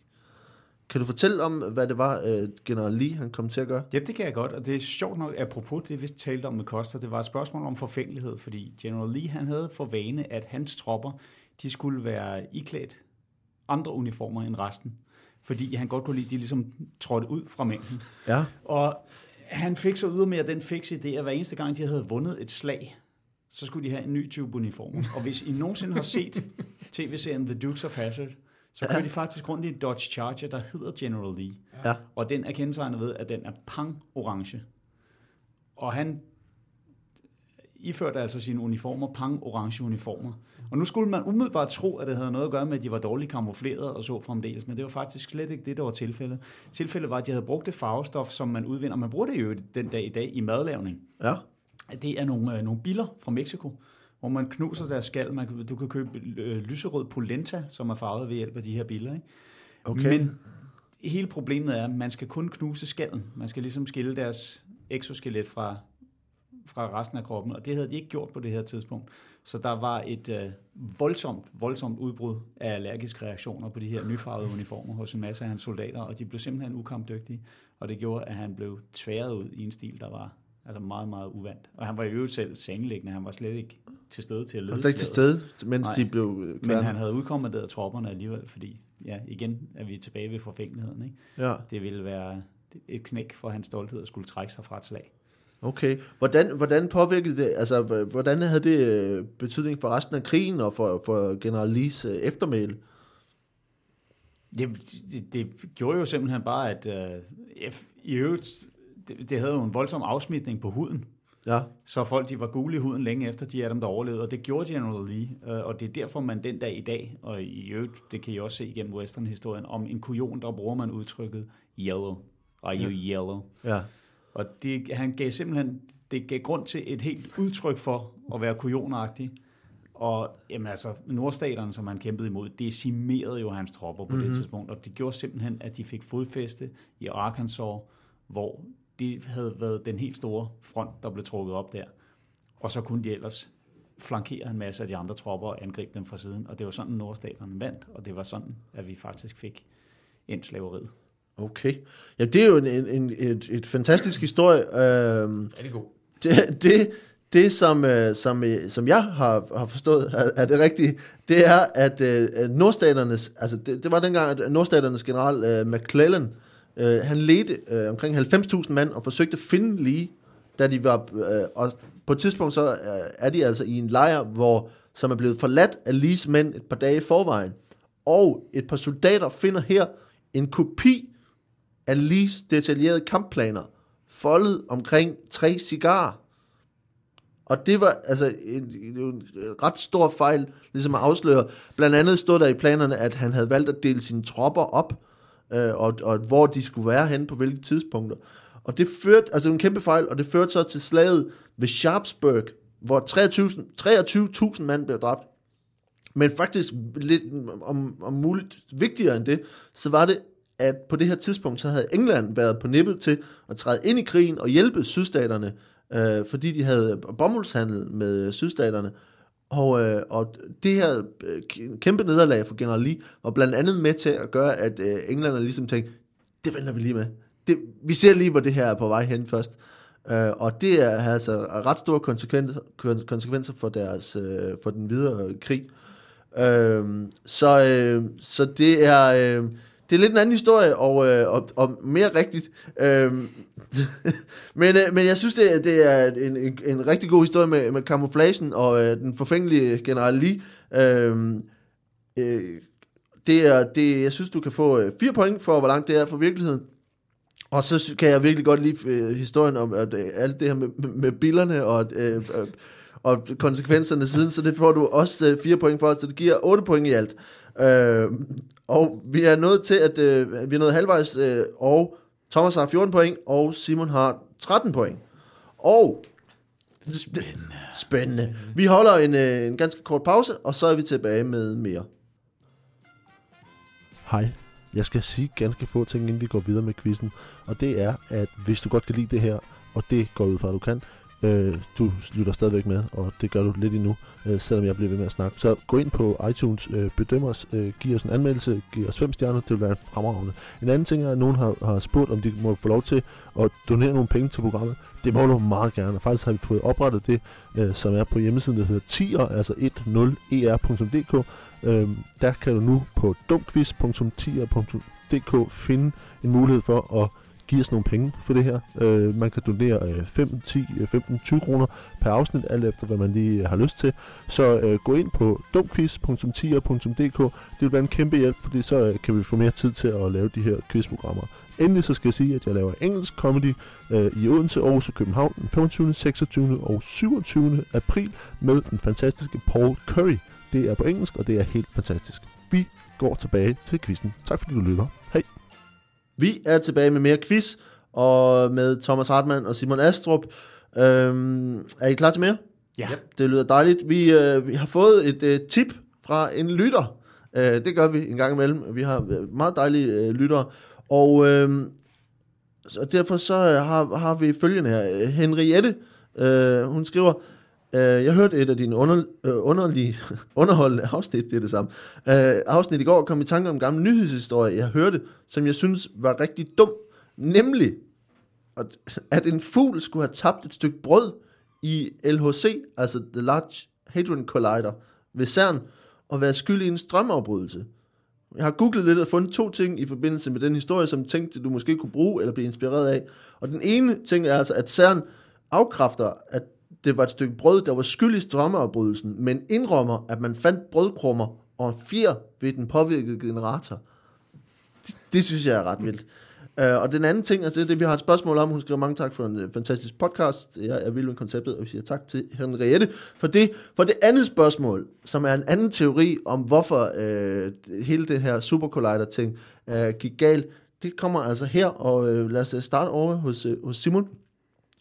Kan du fortælle om, hvad det var, øh, general Lee han kom til at gøre? Ja, det kan jeg godt, og det er sjovt nok, apropos det, vi talte om med Costa, det var et spørgsmål om forfængelighed, fordi General Lee, han havde for vane, at hans tropper, de skulle være iklædt andre uniformer end resten, fordi han godt kunne lide, at de ligesom trådte ud fra mængden. Ja. Og han fik så ydermere den fix idé, at hver eneste gang, de havde vundet et slag, så skulle de have en ny type uniform. Og hvis I nogensinde har set [LAUGHS] tv-serien The Dukes of Hazzard, så kører de faktisk rundt i en Dodge Charger, der hedder General Lee. Ja. Og den er kendetegnet ved, at den er pang-orange. Og han iførte altså sine uniformer, pang-orange uniformer. Og nu skulle man umiddelbart tro, at det havde noget at gøre med, at de var dårligt kamufleret og så fremdeles, men det var faktisk slet ikke det, der var tilfældet. Tilfældet var, at de havde brugt det farvestof, som man udvinder. Man bruger det jo den dag i dag i madlavning. Ja. Det er nogle, øh, nogle biller fra Mexico, hvor man knuser deres skal. Man, kan- du kan købe øh, lyserød polenta, som er farvet ved hjælp af de her biller. Ikke? Okay. Men hele problemet er, at man skal kun knuse skallen. Man skal ligesom skille deres exoskelet fra, fra resten af kroppen, og det havde de ikke gjort på det her tidspunkt. Så der var et øh, voldsomt, voldsomt udbrud af allergiske reaktioner på de her nyfarvede uniformer hos en masse af hans soldater, og de blev simpelthen ukampdygtige, og det gjorde, at han blev tværet ud i en stil, der var altså meget, meget uvandt. Og han var i øvrigt selv sengeliggende, han var slet ikke til stede til at Han lede var slet ikke til stede, mens Nej. de blev øh, Men han havde udkommanderet tropperne alligevel, fordi ja, igen er vi tilbage ved forfængeligheden. Ikke? Ja. Det ville være et knæk for hans stolthed at skulle trække sig fra et slag. Okay. Hvordan, hvordan påvirkede det, altså hvordan havde det øh, betydning for resten af krigen og for, for general Lees øh, eftermæle? Det, det, det gjorde jo simpelthen bare, at øh, i øvrigt, det, det havde jo en voldsom afsmitning på huden. Ja. Så folk de var gule i huden længe efter, de er dem, der overlevede, og det gjorde General Lee. øh, Og det er derfor, man den dag i dag, og i øvrigt, det kan I også se igennem western-historien, om en kujon, der bruger man udtrykket yellow. Are you yellow? Ja. Og det, han gav simpelthen, det gav grund til et helt udtryk for at være kujonagtig. Og jamen altså, nordstaterne, som han kæmpede imod, decimerede jo hans tropper på mm-hmm. det tidspunkt. Og det gjorde simpelthen, at de fik fodfæste i Arkansas, hvor det havde været den helt store front, der blev trukket op der. Og så kunne de ellers flankere en masse af de andre tropper og angribe dem fra siden. Og det var sådan, nordstaterne vandt, og det var sådan, at vi faktisk fik ind slaveriet. Okay. Ja, det er jo en, en, en, et, et fantastisk historie. Øhm, Er det god? det, det, det som, øh, som, øh, som jeg har, har forstået, er, er det rigtige, det er, at øh, nordstaternes, altså det, det var dengang, at nordstaternes general øh, McClellan, øh, Øh, han ledte øh, omkring 90.000 mand og forsøgte at finde lige, da de var, øh, og på et tidspunkt så øh, er de altså i en lejr, hvor, som er blevet forladt af Lees mænd et par dage i forvejen. Og et par soldater finder her en kopi af Lees detaljerede kampplaner, foldet omkring tre cigarer. Og det var altså en, en ret stor fejl, ligesom at afsløre. Blandt andet stod der i planerne, at han havde valgt at dele sine tropper op, øh, og, og hvor de skulle være henne på hvilke tidspunkter. Og det førte, altså en kæmpe fejl, og det førte så til slaget ved Sharpsburg, hvor 23.000 23 mand blev dræbt. Men faktisk lidt om, om muligt vigtigere end det, så var det, at på det her tidspunkt, så havde England været på nippet til at træde ind i krigen og hjælpe sydstaterne, øh, fordi de havde bomuldshandel med sydstaterne. Og, øh, og det her øh, kæmpe nederlag for general Lee var blandt andet med til at gøre, at øh, englænderne ligesom tænkte, det venter vi lige med. Det, vi ser lige, hvor det her er på vej hen først. Øh, og det er altså ret store konsekvenser, konsekvenser for, deres, øh, for den videre krig. Øh, så, øh, så det er... Øh, det er lidt en anden historie, og, øh, og, og mere rigtigt. Øhm, [LAUGHS] men, øh, men jeg synes, det, det er en, en, en rigtig god historie med, med kamuflagen og øh, den forfængelige general Lee. Øhm, øh, det er, det, jeg synes, du kan få øh, fire point for, hvor langt det er fra virkeligheden. Og så kan jeg virkelig godt lide øh, historien om at, øh, alt det her med, med billerne og, øh, øh, og konsekvenserne siden, så det får du også øh, fire point for, så det giver otte point i alt. Øh, og vi er nået til, at øh, vi er nået halvvejs, øh, og Thomas har 14 point, og Simon har 13 point. Og Spændende. Spændende. Vi holder en, øh, en ganske kort pause, og så er vi tilbage med mere. Hej. Jeg skal sige ganske få ting, inden vi går videre med quizzen. Og det er, at hvis du godt kan lide det her, og det går ud fra, at du kan, Øh, du lytter stadigvæk med, og det gør du lidt endnu, øh, selvom jeg bliver ved med at snakke. Så gå ind på iTunes, øh, bedøm os, øh, giv os en anmeldelse, giv os fem stjerner, det vil være fremragende. En anden ting er, at nogen har, har spurgt, om de må få lov til at donere nogle penge til programmet. Det må du meget gerne. Faktisk har vi fået oprettet det, øh, som er på hjemmesiden, der hedder tier, altså 10er.dk. E øh, der kan du nu på dumquiz.tier.dk finde en mulighed for at give os nogle penge for det her. Øh, man kan donere øh, 5, 10, 15, 20 kroner per afsnit, alt efter hvad man lige øh, har lyst til. Så øh, gå ind på dumquiz.tier.dk. Det vil være en kæmpe hjælp, fordi så øh, kan vi få mere tid til at lave de her quizprogrammer. Endelig så skal jeg sige, at jeg laver engelsk comedy øh, i Odense, Aarhus og København den 25., 26. og 27. april med den fantastiske Paul Curry. Det er på engelsk, og det er helt fantastisk. Vi går tilbage til quizzen. Tak fordi du lytter. Hej! Vi er tilbage med mere quiz, og med Thomas Hartmann og Simon Astrup. Øhm, er I klar til mere? Ja. Det lyder dejligt. Vi, øh, vi har fået et øh, tip fra en lytter. Øh, det gør vi en gang imellem. Vi har øh, meget dejlige øh, lyttere. Og øh, så derfor så øh, har, har vi følgende her. Henriette, øh, hun skriver, Uh, jeg hørte et af dine under, uh, underlige, [LAUGHS] underholdende afsnit, det er det samme. Uh, afsnit i går kom i tanke om en gammel nyhedshistorie, jeg hørte, som jeg synes var rigtig dum. Nemlig, at, at en fugl skulle have tabt et stykke brød i LHC, altså The Large Hadron Collider, ved CERN, og være skyld i en strømafbrydelse. Jeg har googlet lidt og fundet to ting i forbindelse med den historie, som tænkte, du måske kunne bruge eller blive inspireret af. Og den ene ting er altså, at CERN afkræfter, at det var et stykke brød, der var skyld i strømmeafbrydelsen, men indrømmer, at man fandt brødkrummer og en fjer ved den påvirkede generator. Det, det synes jeg er ret vildt. Uh, og den anden ting, altså det vi har et spørgsmål om, hun skriver mange tak for en uh, fantastisk podcast, jeg er vild med konceptet, og vi siger tak til Henriette for det. For det andet spørgsmål, som er en anden teori om, hvorfor uh, hele det her Super Collider ting uh, gik galt, det kommer altså her, og uh, lad os starte over hos, uh, hos Simon.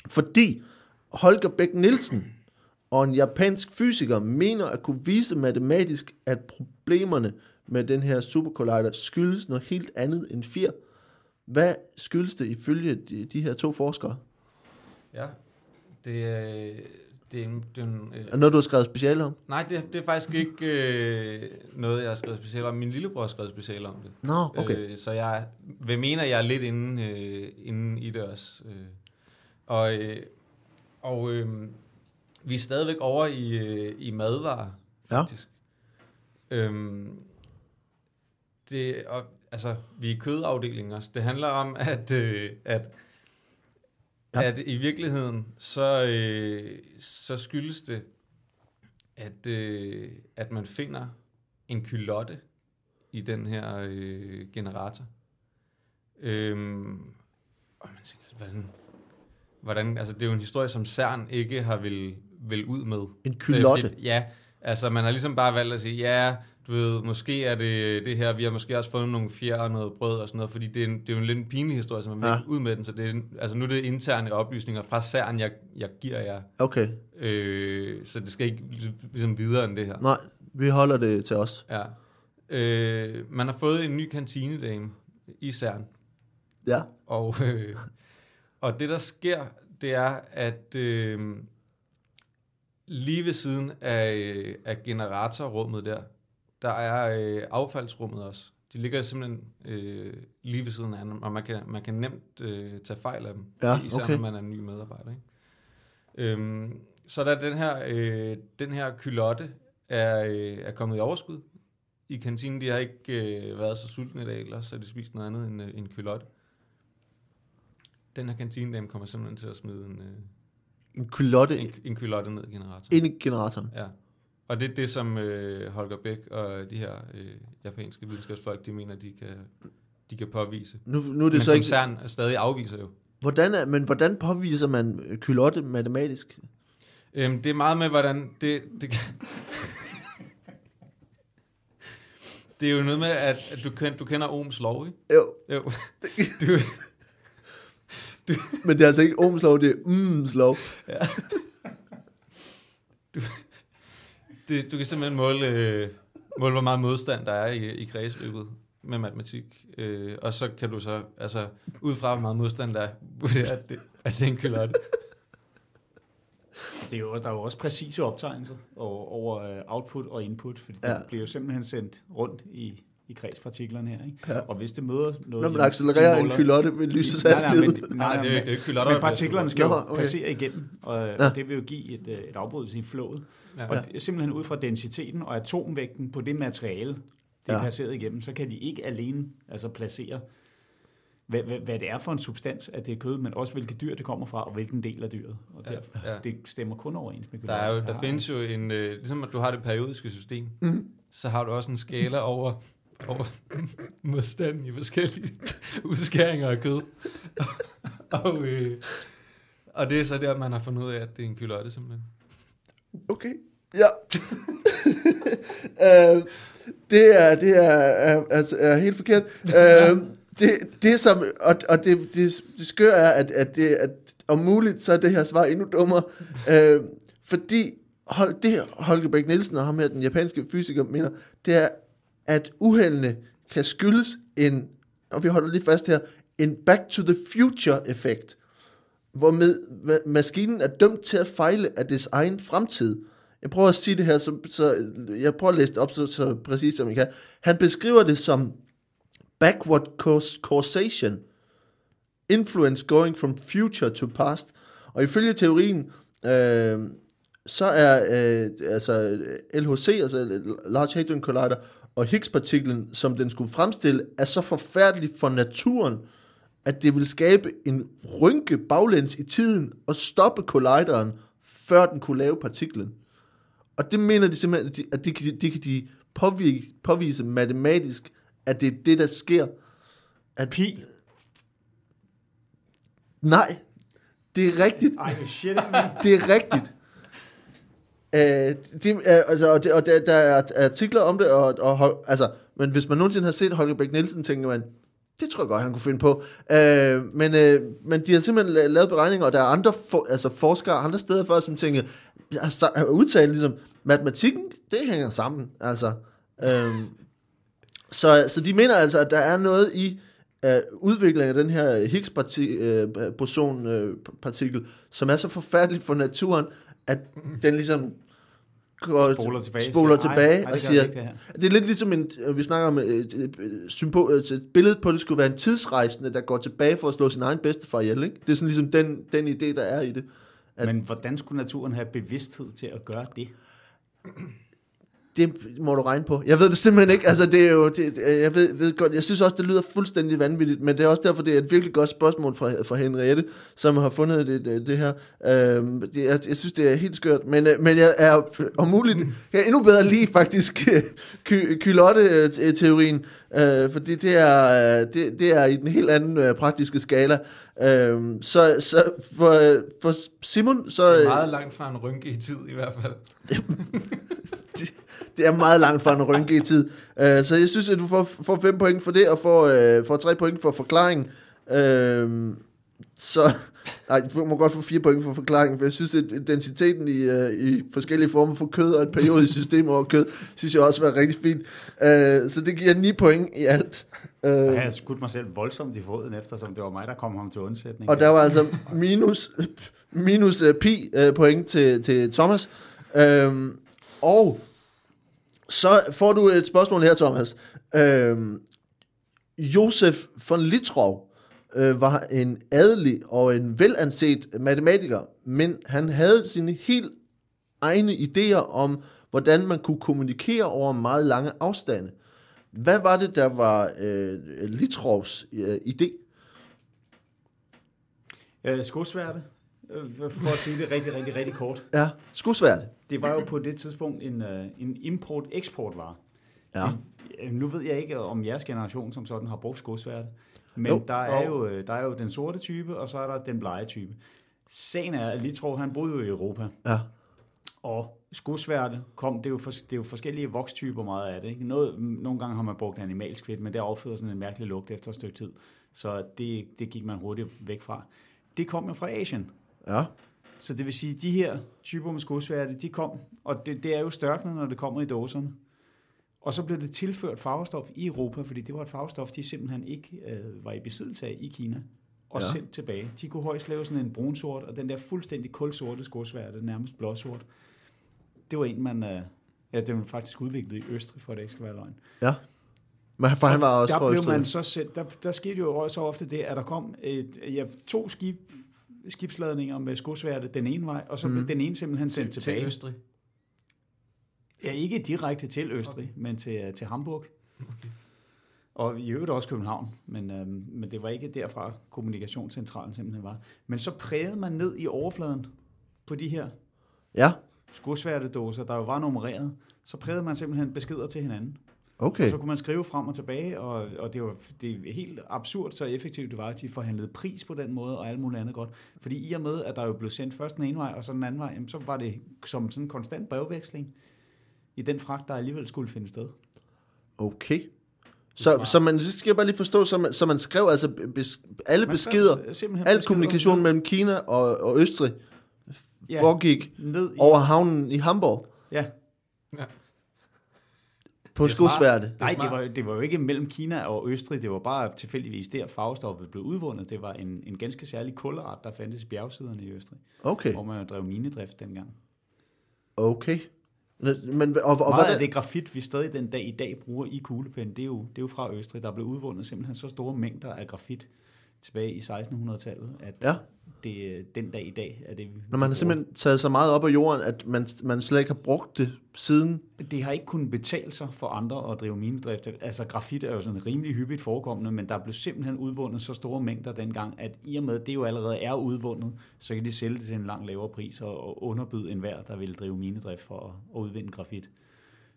Fordi Holger Bæk Nielsen og en japansk fysiker mener at kunne vise matematisk, at problemerne med den her supercollider skyldes noget helt andet end fire. Hvad skyldes det ifølge de, de her to forskere? Ja, det er... Det er, en, det er, en, øh, er noget, du har skrevet specielt om? Nej, det, det er faktisk ikke øh, noget, jeg har skrevet specielt om. Min lillebror har skrevet specielt om det. Nå, okay. Øh, så jeg vil mene, at jeg er lidt inde, øh, inde i det også. Øh. Og, øh, og øh, vi er stadigvæk over i, øh, i madvarer, faktisk. Ja. Øhm, det, og, altså, vi er i kødafdelingen også. Det handler om, [LAUGHS] at, øh, at, ja. at i virkeligheden, så, øh, så skyldes det, at, øh, at man finder en kylotte i den her øh, generator. Øhm, og man tænker, hvordan, hvordan, altså det er jo en historie, som CERN ikke har vil, vil ud med. En kylotte? Øh, ja, altså man har ligesom bare valgt at sige, ja, du ved, måske er det det her, vi har måske også fundet nogle fjer og noget brød og sådan noget, fordi det er, en, det er jo en lidt pinlig historie, som man ja. vil ud med den, så det er, altså nu er det interne oplysninger fra CERN, jeg, jeg giver jer. Okay. Øh, så det skal ikke ligesom videre end det her. Nej, vi holder det til os. Ja. Øh, man har fået en ny kantinedame i CERN. Ja. Og øh, og det, der sker, det er, at øh, lige ved siden af, af generatorrummet der, der er øh, affaldsrummet også De ligger simpelthen øh, lige ved siden af hinanden, og man kan, man kan nemt øh, tage fejl af dem, Ja, især okay. når man er ny medarbejder. Ikke? Øhm, så der er den her, øh, den her kylotte er, øh, er kommet i overskud i kantinen. De har ikke øh, været så sultne i dag, ellers har de spist noget andet end øh, en kylotte. Den her kantinedame kommer simpelthen til at smide en, øh, En kylotte en, en kylotte ned i generatoren. ind i generatoren. Ja. Og det er det, som øh, Holger Bæk og de her øh, japanske videnskabsfolk, de mener, de kan, de kan påvise. Nu, nu er det Men så som ikke... CERN stadig afviser jo. Hvordan er, men hvordan påviser man kylotte matematisk? Øhm, det er meget med, hvordan det... det kan... Det er jo noget med, at, at du, kender, du kender Ohms lov, ikke? Jo, Jo. [LAUGHS] Du, [LAUGHS] men det er altså ikke Ohms lov, det er Ohms lov. det, du kan simpelthen måle, øh, måle, hvor meget modstand der er i, i kredsløbet med matematik. Øh, og så kan du så, altså, ud fra hvor meget modstand der er, [LAUGHS] vurdere, at det, at det er en kylotte. Det er jo, også- der er jo også præcise optegnelser over, over øh, output og input, fordi ja. Ja. det bliver jo simpelthen sendt rundt i, i kredspartiklerne her. Ikke? Ja. Og hvis det møder noget... Når man accelererer en kylotte med lysets Nej, nej, hastighed. men, Nej, det er jo ikke- det er kylotter, Men der partiklerne skal jo okay. passere igennem, og, Nå. og det vil jo give et, øh, et afbrydelse i flowet. Ja. Og det simpelthen ud fra densiteten og atomvægten på det materiale, det er Ja. passeret igennem, så kan de ikke alene altså placere, hvad, hvad, hvad det er for en substans, at det er kød, men også hvilke dyr det kommer fra, og hvilken del af dyret. Og Ja, derfor, ja. det stemmer kun overens med Der, er jo, der findes jo en, øh, ligesom at du har det periodiske system, Mhm. så har du også en skala over, over [LAUGHS] modstand i forskellige [LAUGHS] udskæringer af kød. [LAUGHS] og, øh, og det er så der, man har fundet ud af, at det er en kylotte simpelthen. Okay, ja. uh, det er, det er, uh, altså, er helt forkert. Uh, det, det som, og, og det, det, det skør er, at, at, det, at om muligt, så er det her svar endnu dummere. Uh, fordi hold, det Holger Bæk Nielsen og ham her, den japanske fysiker, mener, det er, at uheldene kan skyldes en, og vi holder lige fast her, en back to the future effekt hvor med, maskinen er dømt til at fejle af dets egen fremtid. Jeg prøver at sige det her, så, så jeg prøver at læse det op så, så præcis som jeg kan. Han beskriver det som backward causation, influence going from future to past. Og ifølge teorien, øh, så er øh, altså LHC, altså Large Hadron Collider, og Higgs-partiklen, som den skulle fremstille, er så forfærdelig for naturen, at det vil skabe en rynke baglæns i tiden og stoppe collideren, før den kunne lave partiklen. Og det mener de simpelthen, at de, at de, kan- de kan de påvirke, påvise matematisk, at det er det, der sker. At, Pi. nej, det er rigtigt. Ej, shit, man. Det er rigtigt. Øh, det, øh, altså, og de, og der, der er artikler om det, og, og, altså, men hvis man nogensinde har set Holger Bæk Nielsen, tænker man, det tror jeg godt, han kunne finde på. Øh, men, øh, men de har simpelthen lavet beregninger, og der er andre for, altså forskere andre steder for, som tænker, altså, sa- øh, udtalt ligesom, matematikken, det hænger sammen. Altså, øh, så, så de mener altså, at der er noget i øh, udviklingen af den her Higgs-boson-partikel, øh, som er så forfærdelig for naturen, at den ligesom går, Spoler tilbage. spoler Siger, tilbage "Ej, ej, og det gør siger, det ikke, det her." det er lidt ligesom en, øh, vi snakker om et, et, et, symbol, et, et billede på, at det skulle være en tidsrejsende, der går tilbage for at slå sin egen bedstefar ihjel. Ikke? Det er sådan ligesom den, den idé, der er i det. At- Men hvordan skulle naturen have bevidsthed til at gøre det? Det må du regne på. Jeg ved det simpelthen ikke. Altså, det er jo, det, jeg, ved, ved godt, jeg synes også, det lyder fuldstændig vanvittigt, men det er også derfor, det er et virkelig godt spørgsmål fra, fra Henriette, som har fundet det, det, det her. Øhm, det, jeg, jeg synes, det er helt skørt, men, øh, men jeg er om muligt jeg er endnu bedre lige faktisk [LAUGHS] ky, kylotte-teorien, øh, fordi det er, øh, det, det er i den helt anden øh, praktiske skala. Øhm, så, så for, øh, for Simon, så... Det er øh, meget langt fra en rynke i tid i hvert fald. det, [LAUGHS] [LAUGHS] det er meget langt fra en rynke i tid. Uh, så jeg synes, at du får, får fem point for det, og får, uh, får tre point for forklaringen. Uh, så, nej, du må godt få fire point for forklaringen, for jeg synes, at densiteten i, uh, i forskellige former for kød og et periodisk system over kød, synes jeg også var rigtig fint. Uh, så det giver ni point i alt. Har jeg skudt mig selv voldsomt i foden, eftersom det var mig, der kom ham til undsætning. og der var altså minus, minus uh, pi uh, point til, til Thomas. Øhm, og så får du et spørgsmål her, Thomas. Øhm, Josef von Litrow øh, var en adelig og en velanset matematiker, men han havde sine helt egne idéer om, hvordan man kunne kommunikere over meget lange afstande. Hvad var det, der var øh, Litrovs øh, idé? Øh, Skosværte, for at sige det rigtig, rigtig, rigtig kort. Ja, skudsværd. Det var jo på det tidspunkt en, øh, en import-eksport-vare. Ja. Øh, Nu ved jeg ikke, om jeres generation som sådan har brugt skosværte, men Jo. der, er jo, øh, der er jo den sorte type, og så er der den blege type. Sagen er, at Litrov, han boede jo i Europa, Ja. og skosværte kom, det er jo, for, det er jo forskellige vokstyper meget af det. Ikke? Noget, nogle gange har man brugt animalsk fedt, men det afføder sådan en mærkelig lugt efter et stykke tid. Så det, det gik man hurtigt væk fra. Det kom jo fra Asien. Ja. Så det vil sige, at de her typer med skosværte, de kom, og det, det er jo størknet, når det kommer i dåserne. Og så blev det tilført farvestof i Europa, fordi det var et farvestof, de simpelthen ikke øh, var i besiddelse af i Kina, og Ja. sendt tilbage. De kunne højst lave sådan en brunsort, og den der fuldstændig kulsorte skosværte, nærmest blåsort, det var en, man... Øh, ja, den var faktisk udviklet i Østrig, for at det ikke skal være løgn. Ja. Men for han var også der blev man så sendt, der, der skete jo også ofte det, at der kom et, ja, to skib, skibsladninger med skosværte den ene vej, og så Mhm. blev den ene simpelthen sendt til, tilbage. til Østrig. Ja, ikke direkte til Østrig, okay. men til, til Hamburg. Okay. Og i øvrigt også København, men, øhm, men det var ikke derfra kommunikationscentralen simpelthen var. Men så prægede man ned i overfladen på de her Ja, skosværtedåser, der jo var nummereret, så prægede man simpelthen beskeder til hinanden. Okay. Og så kunne man skrive frem og tilbage, og, og det var det er helt absurd, så effektivt det var, at de forhandlede pris på den måde, og alt muligt andet godt. Fordi i og med, at der jo blev sendt først den ene vej, og så den anden vej, jamen, så var det som sådan en konstant brevveksling i den fragt, der alligevel skulle finde sted. Okay. Så, så man, det skal jeg bare lige forstå, så man, så man skrev altså bes, alle Man beskeder, al kommunikation mellem Kina og, og Østrig Ja. foregik ned i, over havnen i Hamburg Ja. På skosværte. Nej, det var, det var jo ikke mellem Kina og Østrig, det var bare tilfældigvis der farvestoffet blev udvundet. Det var en, en ganske særlig kulart, der fandtes i bjergsiderne i Østrig, Okay, hvor man drev minedrift dengang. okay. Men, og, og Meget hvad af det grafit, vi stadig den dag i dag bruger i kuglepen, det er jo, det er jo fra Østrig. Der blev udvundet simpelthen så store mængder af grafit tilbage i 1600-tallet, at Ja. det, den dag i dag er det, vi Når man har simpelthen taget så meget op af jorden, at man, man slet ikke har brugt det siden. Det har ikke kunnet betale sig for andre at drive minedrift. Altså grafit er jo sådan rimelig hyppigt forekommende, men der blev simpelthen udvundet så store mængder dengang, at i og med, det jo allerede er udvundet, så kan de sælge det til en langt lavere pris og, underbyde enhver, der vil drive minedrift for at, udvinde grafit.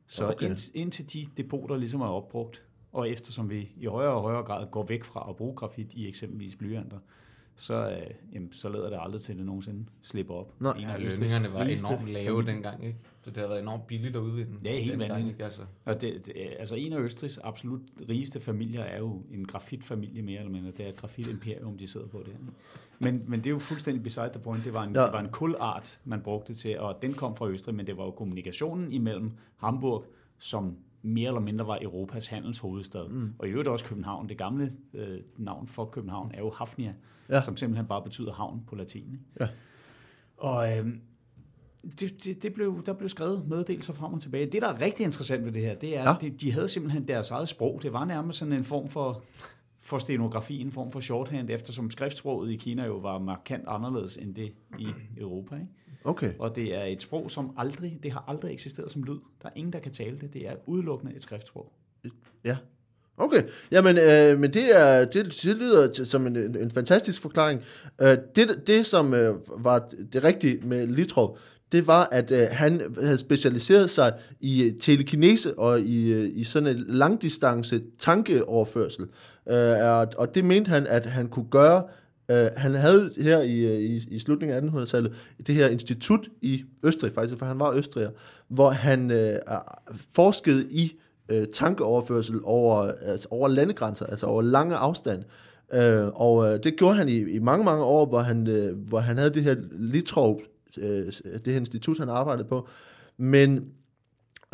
Så okay. ind, indtil de depoter ligesom er opbrugt, og eftersom vi i højere og højere grad går væk fra at bruge grafit i eksempelvis blyanter, så, øh, jamen, så lader det aldrig til, at det nogensinde slipper op. En af Ja, Østrigs lønningerne var enormt lave dengang, ikke? Så det har været enormt billigt at udvinde. Ja, helt vanvittigt. Altså, Og det, det, altså en af Østrigs absolut rigeste familier er jo en grafitfamilie mere eller mindre. Det er et grafitimperium, de sidder på der. Men, men det er jo fuldstændig beside the point. Det var, en, ja. det var en kulart, man brugte til, og den kom fra Østrig, men det var jo kommunikationen imellem Hamburg, som mere eller mindre var Europas handelshovedstad. Mm. Og i øvrigt også København. Det gamle øh, navn for København er jo Hafnia, Ja. som simpelthen bare betyder havn på latin. Ja. Og øhm, det, det, det blev, der blev skrevet meddelelser frem og tilbage. Det, der er rigtig interessant ved det her, det er, ja. at de, de havde simpelthen deres eget sprog. Det var nærmest sådan en form for, for stenografi, en form for shorthand, eftersom skriftsproget i Kina jo var markant anderledes end det i Europa. Ikke? Okay. Og det er et sprog, som aldrig, det har aldrig eksisteret som lyd. Der er ingen, der kan tale det. Det er udelukkende et skriftsprog. Ja. Okay, jamen, øh, men det, er, det, det lyder som en, en, en fantastisk forklaring. Øh, det, det, som øh, var det rigtige med Litrov, det var, at øh, han havde specialiseret sig i øh, telekinese og i, øh, i sådan en langdistance tankeoverførsel. Øh, og, og det mente han, at han kunne gøre. Øh, han havde her i, øh, i, i slutningen af 1800-tallet det her institut i Østrig, faktisk, for han var østriger, hvor han øh, forskede i øh, tankeoverførsel over, altså over landegrænser, altså over lange afstand. Øh, og øh, det gjorde han i, i mange, mange år, hvor han, øh, hvor han havde det her Litrov, øh, det her institut, han arbejdede på. Men,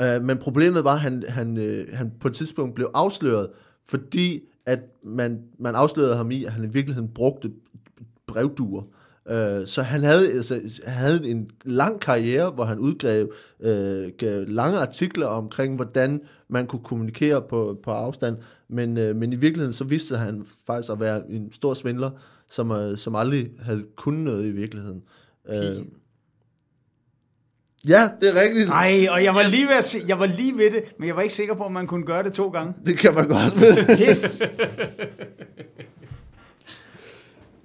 øh, men problemet var, at han, han, øh, han på et tidspunkt blev afsløret, fordi at man, man afslørede ham i, at han i virkeligheden brugte brevduer. Øh, så han havde, altså, havde en lang karriere, hvor han udgav øh, gav lange artikler omkring, hvordan man kunne kommunikere på, på afstand, men, øh, men i virkeligheden så viste han faktisk at være en stor svindler, som, øh, som aldrig havde kunnet noget i virkeligheden. Øh, ja, det er rigtigt. Nej, og jeg var, lige ved at se, jeg var lige ved det, men jeg var ikke sikker på, om man kunne gøre det to gange. Det kan man godt. [LAUGHS] Yes.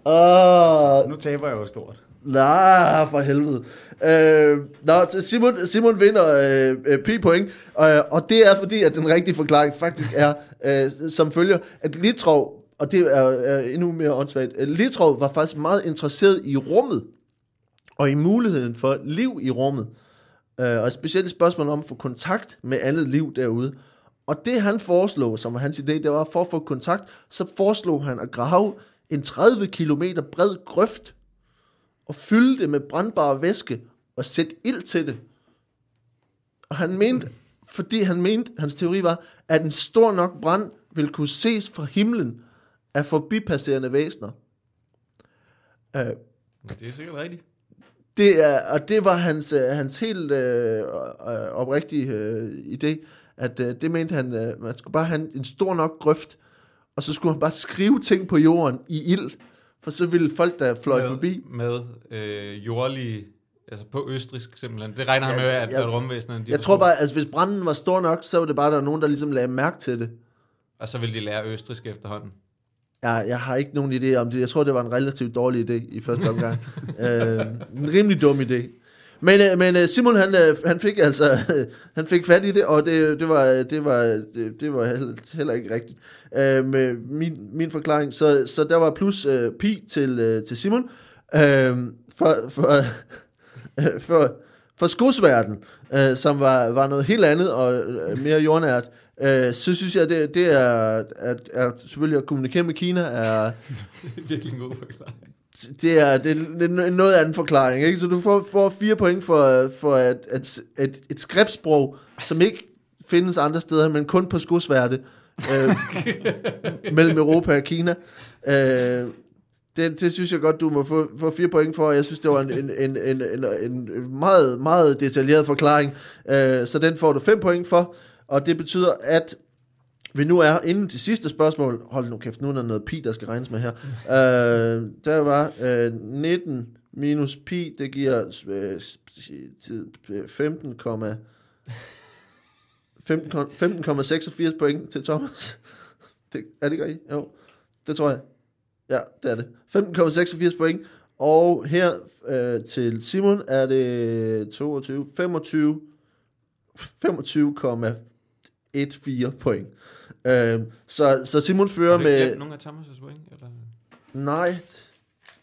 Åh, [LAUGHS] nu taber jeg jo stort. Nej, for helvede. Øh, nå, Simon, Simon vinder øh, øh, pi point, øh, og det er fordi, at den rigtige forklaring faktisk er [LAUGHS] øh, som følger, at Litrov, og det er, er endnu mere åndssvagt, øh, Litrov var faktisk meget interesseret i rummet, og i muligheden for liv i rummet, øh, og specielt et spørgsmål om at få kontakt med andet liv derude. Og det han foreslog, som var hans idé, det var for at få kontakt, så foreslog han at grave en 30 km bred grøft, og fylde det med brandbare væske, og sætte ild til det. Og han mente, fordi han mente, hans teori var, at en stor nok brand ville kunne ses fra himlen af forbipasserende væsener. Øh, Det er sikkert rigtigt det er, og det var hans, øh, hans helt øh, øh, oprigtige øh, idé, at øh, det mente han, øh, man skulle bare have en stor nok grøft, og så skulle han bare skrive ting på jorden i ild, for så ville folk, der fløj med, forbi, Med øh, jordlige, altså på østrisk simpelthen. Det regner han Ja, med, altså, at, jeg- at rumvæsenerne... de jeg tror bare, at hvis branden var stor nok, så var det bare, der var nogen, der ligesom lagde mærke til det. Og så vil de lære østrisk efterhånden. Jeg, jeg har ikke nogen idé om det. Jeg tror, det var en relativt dårlig idé i første omgang. [LAUGHS] øh, en rimelig dum idé. Men, øh, men øh, Simon, han, øh, han fik altså [LAUGHS] han fik fat i det, og det, det, var, det, var, det, det var heller, ikke rigtigt øh, med min, min forklaring. Så, så der var plus øh, pi til, øh, til Simon. Øh, for, for, [LAUGHS] for, for skosverden, øh, som var, var noget helt andet og mere jordnært, øh, så synes jeg, det, det er, at, at selvfølgelig at kommunikere med Kina er, [LAUGHS] Virkelig en god forklaring. det er, det er en noget anden forklaring. Ikke? Så du får, får fire point for, for et, et, et, et skriftsprog, som ikke findes andre steder, men kun på skosværte øh, [LAUGHS] mellem Europa og Kina. Øh, det, det synes jeg godt, du må få, få fire point for. Jeg synes, det var en, en, en, en, en, en meget, meget detaljeret forklaring. Øh, så den får du fem point for. Og det betyder, at vi nu er inden til sidste spørgsmål. Hold nu kæft, nu er der noget pi, der skal regnes med her. Øh, der var øh, 19 minus pi, det giver øh, s- 15, 15 15,86 point til Thomas. Det, er det ikke rigtigt? Jo, det tror jeg. Ja, det er det. 15,86 point. Og her øh, til Simon er det 22, 25, 25,14 point. Øh, så, så Simon fører Har du med... glemt nogle af Thomas' point? Eller? Nej,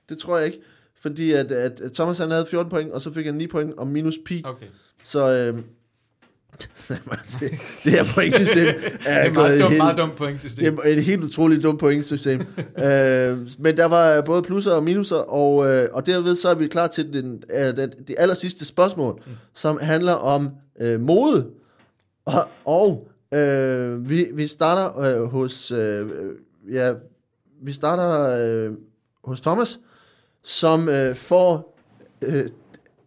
det tror jeg ikke. Fordi at, at, Thomas han havde 14 point, og så fik han 9 point og minus pi. Okay. Så øh, [LAUGHS] det, det her pointsystem [LAUGHS] er, Det er meget dumt, helt, meget dumt pointsystem. det er et helt utroligt dumt pointsystem. [LAUGHS] øh, men der var både plusser og minuser, og, øh, og derved så er vi klar til den, øh, den, det aller sidste spørgsmål, mm. som handler om øh, mode. Og, og øh, vi, vi starter øh, hos, øh, ja, vi starter øh, hos Thomas, som øh, får, øh,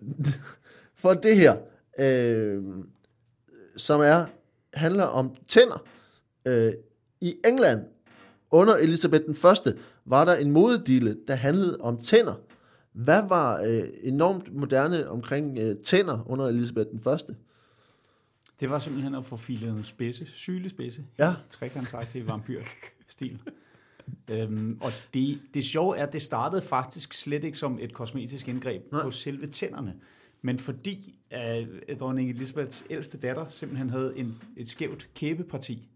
[LAUGHS] får det her, øh, som er handler om tænder. Øh, I England under Elisabeth den Første var der en modedille, der handlede om tænder. Hvad var øh, enormt moderne omkring øh, tænder under Elisabeth den Første? Det var simpelthen at få filet en spidse, sygelig spidse, Ja. trekantsagtig vampyr-stil. øhm, og det, det sjove er, at det startede faktisk slet ikke som et kosmetisk indgreb Nej. På selve tænderne, men fordi uh, dronning Elisabeths ældste datter simpelthen havde en, et skævt kæbeparti,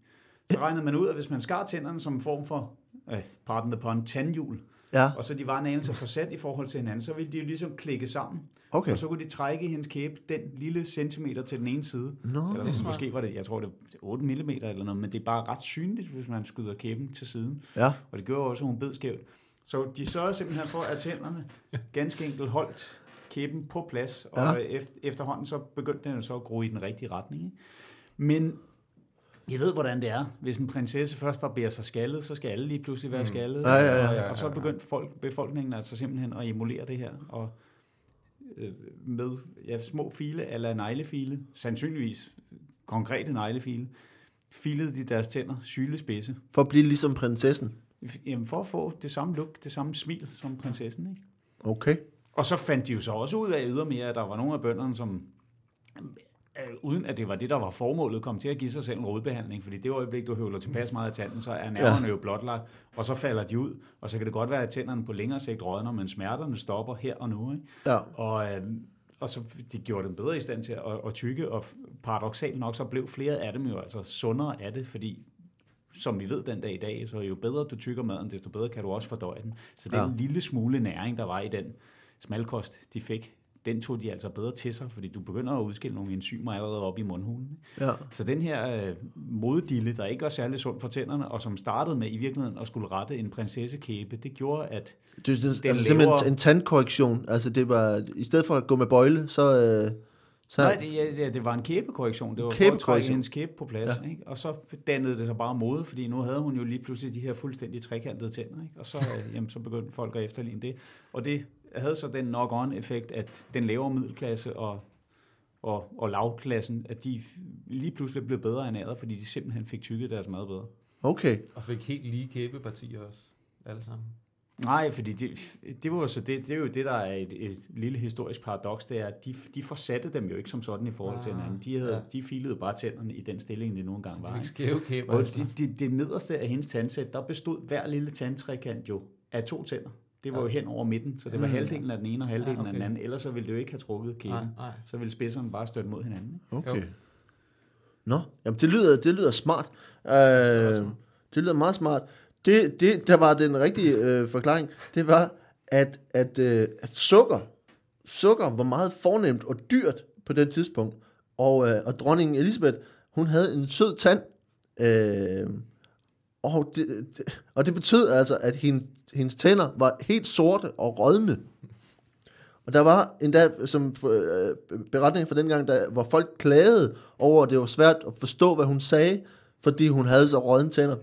så regnede man ud, at hvis man skar tænderne som en form for, uh, pardon the pun, tandhjul, Ja, og så de var en anelse for sat i forhold til hinanden, så ville de jo ligesom klikke sammen. okay. Og så kunne de trække hendes kæbe den lille centimeter til den ene side. Nå, Eller det er måske var det, jeg tror det er 8 mm eller noget, men det er bare ret synligt, hvis man skyder kæben til siden. ja. Og det gjorde også, at hun bed skævt. Så de sørgede simpelthen for, at tænderne ganske enkelt holdt kæben på plads, og Ja. ja. efter, efterhånden så begyndte den så at gro i den rigtige retning. Ikke? Men I ved, hvordan det er. Hvis en prinsesse først barberer sig skaldet, så skal alle lige pludselig være Mm. skaldet. Ja, ja, ja, og, ja, og så ja. begyndte folk, befolkningen altså simpelthen at emulere det her. Og øh, med ja, små file eller neglefile, sandsynligvis konkrete neglefile, filede de deres tænder sylespidse. For at blive ligesom prinsessen. Jamen, for at få det samme look, det samme smil som prinsessen. Ikke? Okay. Og så fandt de jo så også ud af ydermere, at der var nogle af bønderne, som øh, uden at det var det, der var formålet, kom til at give sig selv en rodbehandling, fordi det øjeblik, du høvler tilpas meget af tanden, så er nerverne ja. jo blotlagt, og så falder de ud, og så kan det godt være, at tænderne på længere sigt rådner, men smerterne stopper her og nu. Ikke? Ja. Og, øh, og så de gjorde dem bedre i stand til at, at tykke, og paradoxalt nok, så blev flere af dem jo altså sundere af det, fordi som vi ved den dag i dag, så jo bedre du tykker maden, desto bedre kan du også fordøje den. Så den Ja. ja. lille smule næring, der var i den smalkost, de fik, den tog de altså bedre til sig, fordi du begynder at udskille nogle enzymer allerede op i mundhulen. Ja. Så den her øh, moddille, der ikke var særlig sund for tænderne, og som startede med i virkeligheden at skulle rette en prinsessekæbe, det gjorde, at Det er sådan- Den altså simpelthen lever- en tandkorrektion. Altså det var, i stedet for at gå med bøjle, så... Øh, så Nej, det, ja, det var en kæbekorrektion. Det var for at trække hendes kæbe på plads. Ja. Ja. Ikke? Og så dannede det sig bare mode, fordi nu havde hun jo lige pludselig de her fuldstændig trekantede tænder. Ikke? Og så, øh, jamen, så begyndte folk at efterligne det. Og det havde så den knock-on-effekt, at den lavere middelklasse og, og, og lavklassen, at de lige pludselig blev bedre ernæret, fordi de simpelthen fik tykket deres mad bedre. Okay. Og fik helt lige kæbepartier også. Alle sammen. Nej, fordi det, det, var så det, det er jo det, der er et, et lille historisk paradoks, det er, at de, de forsatte dem jo ikke som sådan i forhold til Ah, hinanden. De, havde, ja. de filede bare tænderne i den stilling, det nu engang De var. ikke? skæve kæber. Og altså. det, det, det nederste af hendes tandsæt, der bestod hver lille tandtrekant jo af to tænder. Det var jo hen over midten, så det var Mm. halvdelen af den ene og halvdelen Ja, af den okay. anden. Ellers så ville det jo ikke have trukket kæben. Nej, nej. Så ville spidserne bare støtte mod hinanden. ikke? Okay. Jo. Nå, jamen det lyder, det lyder smart. Øh, smart. det lyder meget smart. Det, det, der var den rigtige øh, forklaring, det var, at, at, øh, at sukker, sukker var meget fornemt og dyrt på det tidspunkt. Og, øh, og dronningen Elisabeth, hun havde en sød tand. Øh, og, det, det, og det betød altså, at hendes, hendes tænder var helt sorte og rådne. Og der var endda som øh, beretning fra dengang, der, hvor folk klagede over, at det var svært at forstå, hvad hun sagde, fordi hun havde så rådne tænder.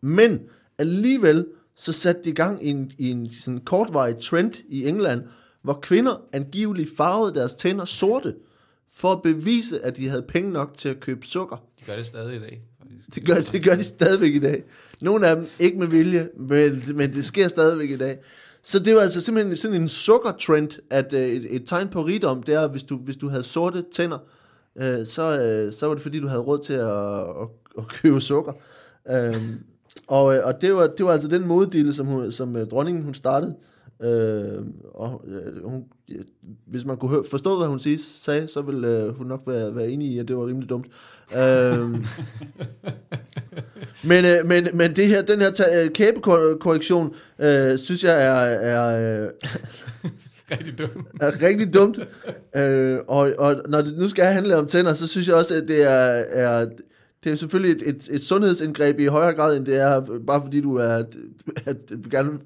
Men alligevel så satte de i gang i en, i en sådan kortvarig trend i England, hvor kvinder angiveligt farvede deres tænder sorte, for at bevise, at de havde penge nok til at købe sukker. De gør det stadig i dag. Faktisk. Det gør, det gør de stadigvæk i dag. Nogle af dem ikke med vilje, men, men det sker stadigvæk i dag. Så det var altså simpelthen sådan en sukkertrend, at øh, et, et tegn på rigdom, det er, hvis du, hvis du havde sorte tænder, øh, så, øh, så var det fordi, du havde råd til at, at, at købe sukker. Øhm, øh, og og det, var, det var altså den moddele, som, hun, som øh, dronningen hun startede. Øh, og øh, hun, øh, hvis man kunne høre, forstå, hvad hun sige, sagde, så ville øh, hun nok være, være enig i, at det var rimelig dumt. Øh, [LAUGHS] men, øh, men, men det her, den her ta- øh, kæbekorrektion, øh, synes jeg er, er, øh, [LAUGHS] Rigtig dumt. er rigtig dumt. øh, og, og når det nu skal handle om tænder, så synes jeg også, at det er, er det er selvfølgelig et, et, et sundhedsindgreb i højere grad, end det er, bare fordi du er, at du gerne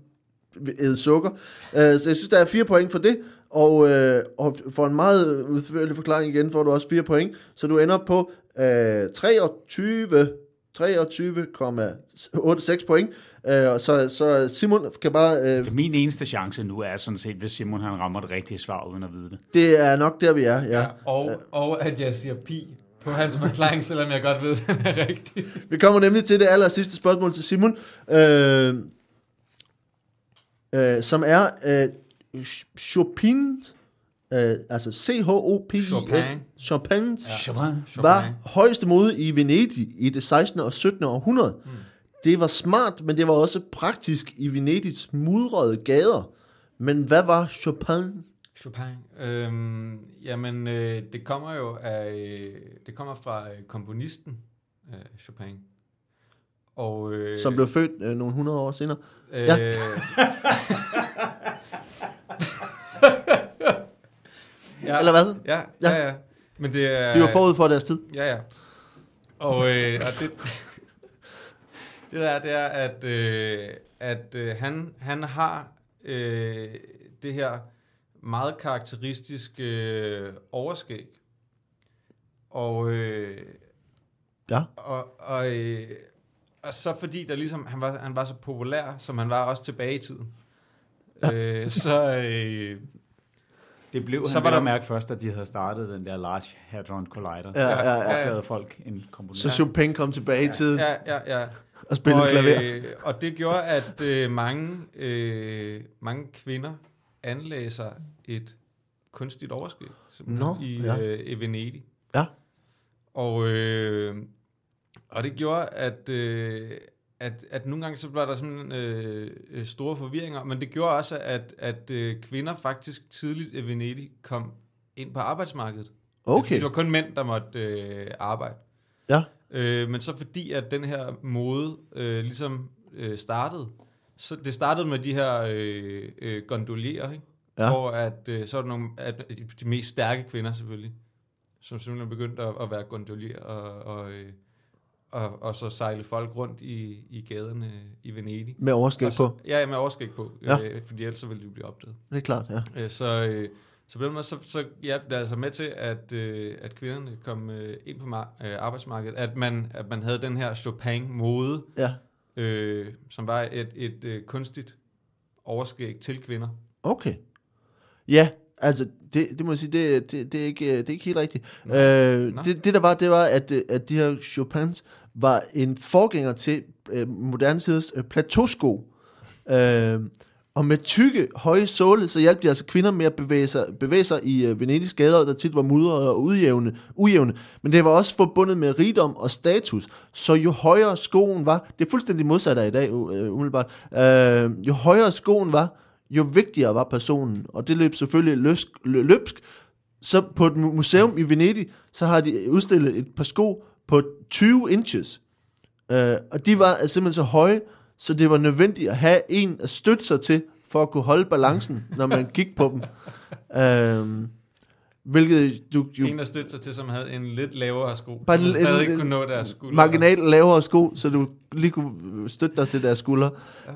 æde sukker. Øh, så jeg synes, der er fire point for det, og, øh, og for en meget udførlig forklaring igen, får du også fire point, så du ender på øh, 23 23,86 point. Øh, og så, så Simon kan bare... Øh, Min eneste chance nu er sådan set, hvis Simon han rammer det rigtige svar, uden at vide det. det er nok der, vi er. Ja. Ja. Og, og at jeg siger pi på hans forklaring, selvom jeg godt ved, at den er rigtig. Vi kommer nemlig til det aller sidste spørgsmål til Simon, øh, øh, som er øh, Chopin, øh, altså C-H-O-P-I-N, Chopin. Chopin Ja. Chopin. var højeste mode i Venedig i det 16. og 17. århundrede. Mm. Det var smart, men det var også praktisk i Venedigs mudrede gader. Men hvad var Chopin? Chopin. Øhm, jamen, øh, det kommer jo af, øh, det kommer fra øh, komponisten øh, Chopin. Og, øh, Som blev født øh, nogle hundrede år senere. øh, Ja. [LAUGHS] ja. Eller hvad? Ja, Ja. ja. Men det er... De var forud for deres tid. Ja, ja. Og, øh, og det, [LAUGHS] det der, det er, at, øh, at øh, han, han har øh, det her meget karakteristiske øh, overskæg. Og, øh, Ja. Og, og, øh, og så fordi der ligesom, han var, han var så populær, som han var også tilbage i tiden. Ja. Øh, så, øh, Det blev Så så han var der- mærke først, at de havde startet den der Large Hadron Collider. Ja, ja, ja. Så opdagede folk en komponent. Så Chopin kom tilbage i tiden ja, ja, ja. og spillede og, klaver. Øh, og det gjorde, at øh, mange, øh, mange kvinder anlagde sig et kunstigt overskæg simpelthen, Nå, i, ja. øh, i Venedig. Ja. Og, øh, og det gjorde, at, øh, at, at nogle gange så var der sådan øh, øh, store forvirringer, men det gjorde også, at, at øh, kvinder faktisk tidligt i Venedig kom ind på arbejdsmarkedet. Okay. Det var kun mænd, der måtte øh, arbejde. Ja. Øh, men så fordi, at den her mode øh, ligesom øh, startede, så det startede med de her øh, øh, gondolierer, ikke? Ja. hvor at, øh, så er der nogle de- de mest stærke kvinder selvfølgelig, som simpelthen begyndte at, at være gondolier og, og, øh, og, og så sejle folk rundt i, i gaderne i Venedig. Med overskæg så, på. Ja, med overskæg på, Ja. øh, fordi ellers så ville de blive opdaget. Det er klart, ja. Øh, så, øh, så på den måde, så, så hjalp det altså med til, at, øh, at kvinderne kom øh, ind på mar- øh, arbejdsmarkedet. At man, at man havde den her Chopin-mode, Ja, øh, som var et, et øh, kunstigt overskæg til kvinder. okay. Ja, altså, det, det må jeg sige, det, det, det, er, ikke, det er ikke helt rigtigt. Øh, Nå. det, det der var, det var, at, øh, at de her Chopins var en forgænger til øh, moderne tiders øh, plateausko. Øh, og med tykke, høje såle, så hjalp de altså kvinder med at bevæge sig, bevæge sig i øh, Venedigs gader, der tit var mudrede og ujævne, ujævne. Men det var også forbundet med rigdom og status. Så jo højere skoen var, det er fuldstændig modsat af i dag, øh, umiddelbart, øh, jo højere skoen var, jo vigtigere var personen. Og det løb selvfølgelig løsk, lø- løbsk. Så på et mu- museum i Venedig, så har de udstillet et par sko på 20 inches. Øh, og de var simpelthen så høje, så det var nødvendigt at have en at støtte sig til, for at kunne holde balancen, når man [LAUGHS] gik på dem. Øh, hvilket du, Jo. En, der stødte sig til, som havde en lidt lavere sko, Bare som en- stadig en- kunne nå deres skulder. marginalt lavere sko, så du lige kunne støtte dig til deres skuldre.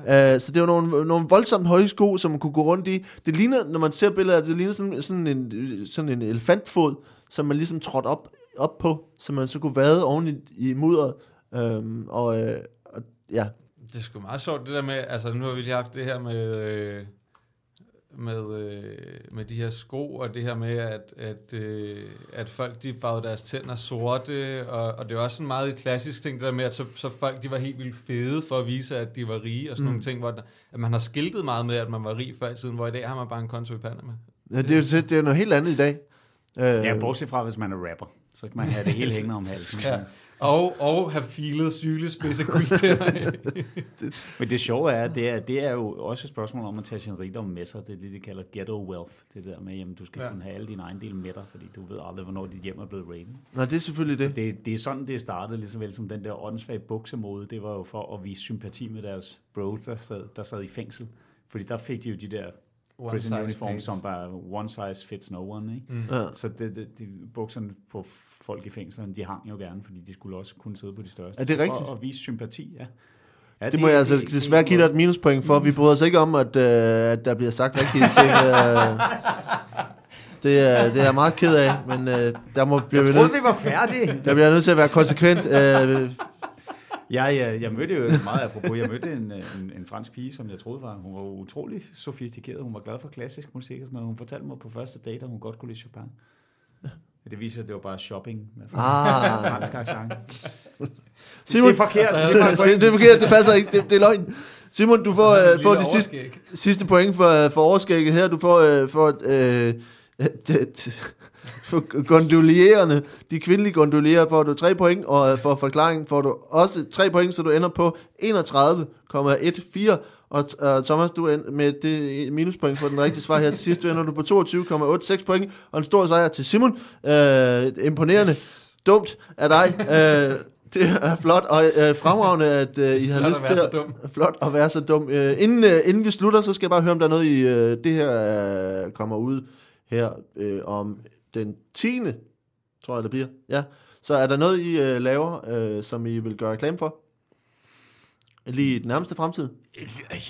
Ja. Uh, så det var nogle, nogle voldsomt høje sko, som man kunne gå rundt i. Det ligner, når man ser billeder, det ligner sådan, sådan, en, sådan en elefantfod, som man ligesom trådte op, op på, så man så kunne vade oven i, i mudder. Um, og, uh, og ja, Det er sgu meget sjovt, det der med, altså nu har vi lige haft det her med, øh, med, øh, med de her sko, og det her med, at, at, øh, at folk de farvede deres tænder sorte, og, og det er også sådan meget klassisk ting, det der med, at så, så folk de var helt vildt fede for at vise, at de var rige, og sådan mm. nogle ting, hvor der, at man har skiltet meget med, at man var rig før i tiden, hvor i dag har man bare en konto i Panama. ja det, er, jo- det er noget helt andet i dag. Ja, bortset fra, hvis man er rapper. Så kan man have det hele [LAUGHS] hængende om halsen. Ja. Og, og have filet sylespidse guldtænder. [LAUGHS] Men det sjove er, det er, det er jo også et spørgsmål om at tage sin rigdom med sig. Det er det, de kalder ghetto wealth. Det der med, at du skal Ja. kunne have alle dine ejendele med dig, fordi du ved aldrig, hvornår dit hjem er blevet raided. Nej, det er selvfølgelig det. Det, det er sådan, det startede, lige så vel som den der åndssvage buksemode. Det var jo for at vise sympati med deres bro, der sad, der sad i fængsel. Fordi der fik de jo de der One prison size uniform, fits. som bare one size fits no one. Ikke? Mm. Ja. Så det, det, de bukserne på folk i fængslerne, de hang jo gerne, fordi de skulle også kunne sidde på de største. Er det rigtigt? For at vise sympati, ja. ja Det må jeg altså desværre give dig et minuspoint for. Vi bryder os ikke om, at, øh, at der bliver sagt rigtige ting. Øh, det, er, det er jeg meget ked af, men øh, der må blive Jeg troede, vi var færdige. der bliver nødt til at være konsekvent. Øh, Jeg, jeg, jeg mødte jo meget apropos, jeg mødte en, en, en fransk pige, som jeg troede var, hun var utrolig sofistikeret, hun var glad for klassisk musik og sådan noget. Hun fortalte mig på første date, at hun godt kunne lide Chopin. Det viser sig, at det var bare shopping med Ah. [LAUGHS] fransk accent. Simon, Det er forkert. Altså, det, det, det er forkert, det passer ikke, det, det er løgn. Simon, du får, øh, får de sidste, sidste point for, for overskægget her. Du får øh, for, øh, [LAUGHS] gondoliererne, de kvindelige gondolierer, får du 3 point, og øh, for forklaringen får du også 3 point, så du ender på 31,14. Og uh, Thomas, du er med det minuspoint for den rigtige svar her til sidst, du ender du på 22,86 point, og en stor sejr til Simon. Uh, imponerende. Yes. Dumt af dig. Uh, det er flot, og uh, fremragende, at uh, I har Flot lyst at til at... dum. Flot at være så dum. Uh, inden, uh, inden vi slutter, så skal jeg bare høre, om der er noget i uh, det her uh, kommer ud her uh, om den 10. tror jeg, det bliver. Ja. Så er der noget, I uh, laver, uh, som I vil gøre reklame for? Lige i den nærmeste fremtid?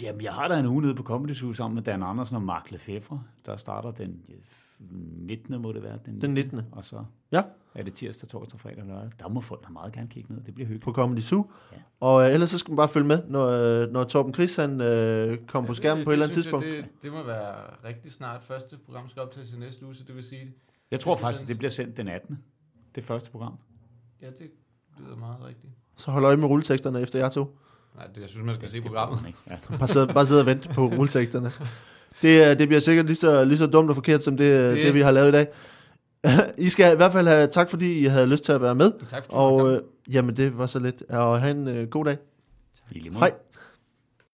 Jamen, jeg har da en uge nede på Comedy Zoo sammen med Dan Andersen og Mark Lefebvre, der starter den 19. må det være. Den, Den 19.. Og så Ja. Er det tirsdag, torsdag, fredag og lørdag. Der må folk da meget gerne kigge ned. Det bliver hyggeligt. på Comedy Zoo. Ja. Og øh, ellers så skal man bare følge med, når, øh, når Torben Chris han øh, kommer på det- skærmen på et eller andet tidspunkt. Jeg, det, det må være rigtig snart. Første program skal optages i næste uge, så det vil sige... Jeg tror synes faktisk, jeg- det bliver sendt den 18. Det første program. Ja, det lyder meget rigtigt. Så hold øje med rulleteksterne efter jer to. Nej, det, jeg synes, man skal se Det programmet. ikke. Ja. [LAUGHS] Bare sidde, bare sidde og vente på rulleteksterne. Det, øh, det bliver sikkert lige så, lige så dumt og forkert, som det, det. Det- det vi har lavet i dag. I skal i hvert fald have tak, fordi I havde lyst til at være med. Tak fordi Og øh, jamen, det var så lidt. Og have en øh, god dag. Måde. Hej.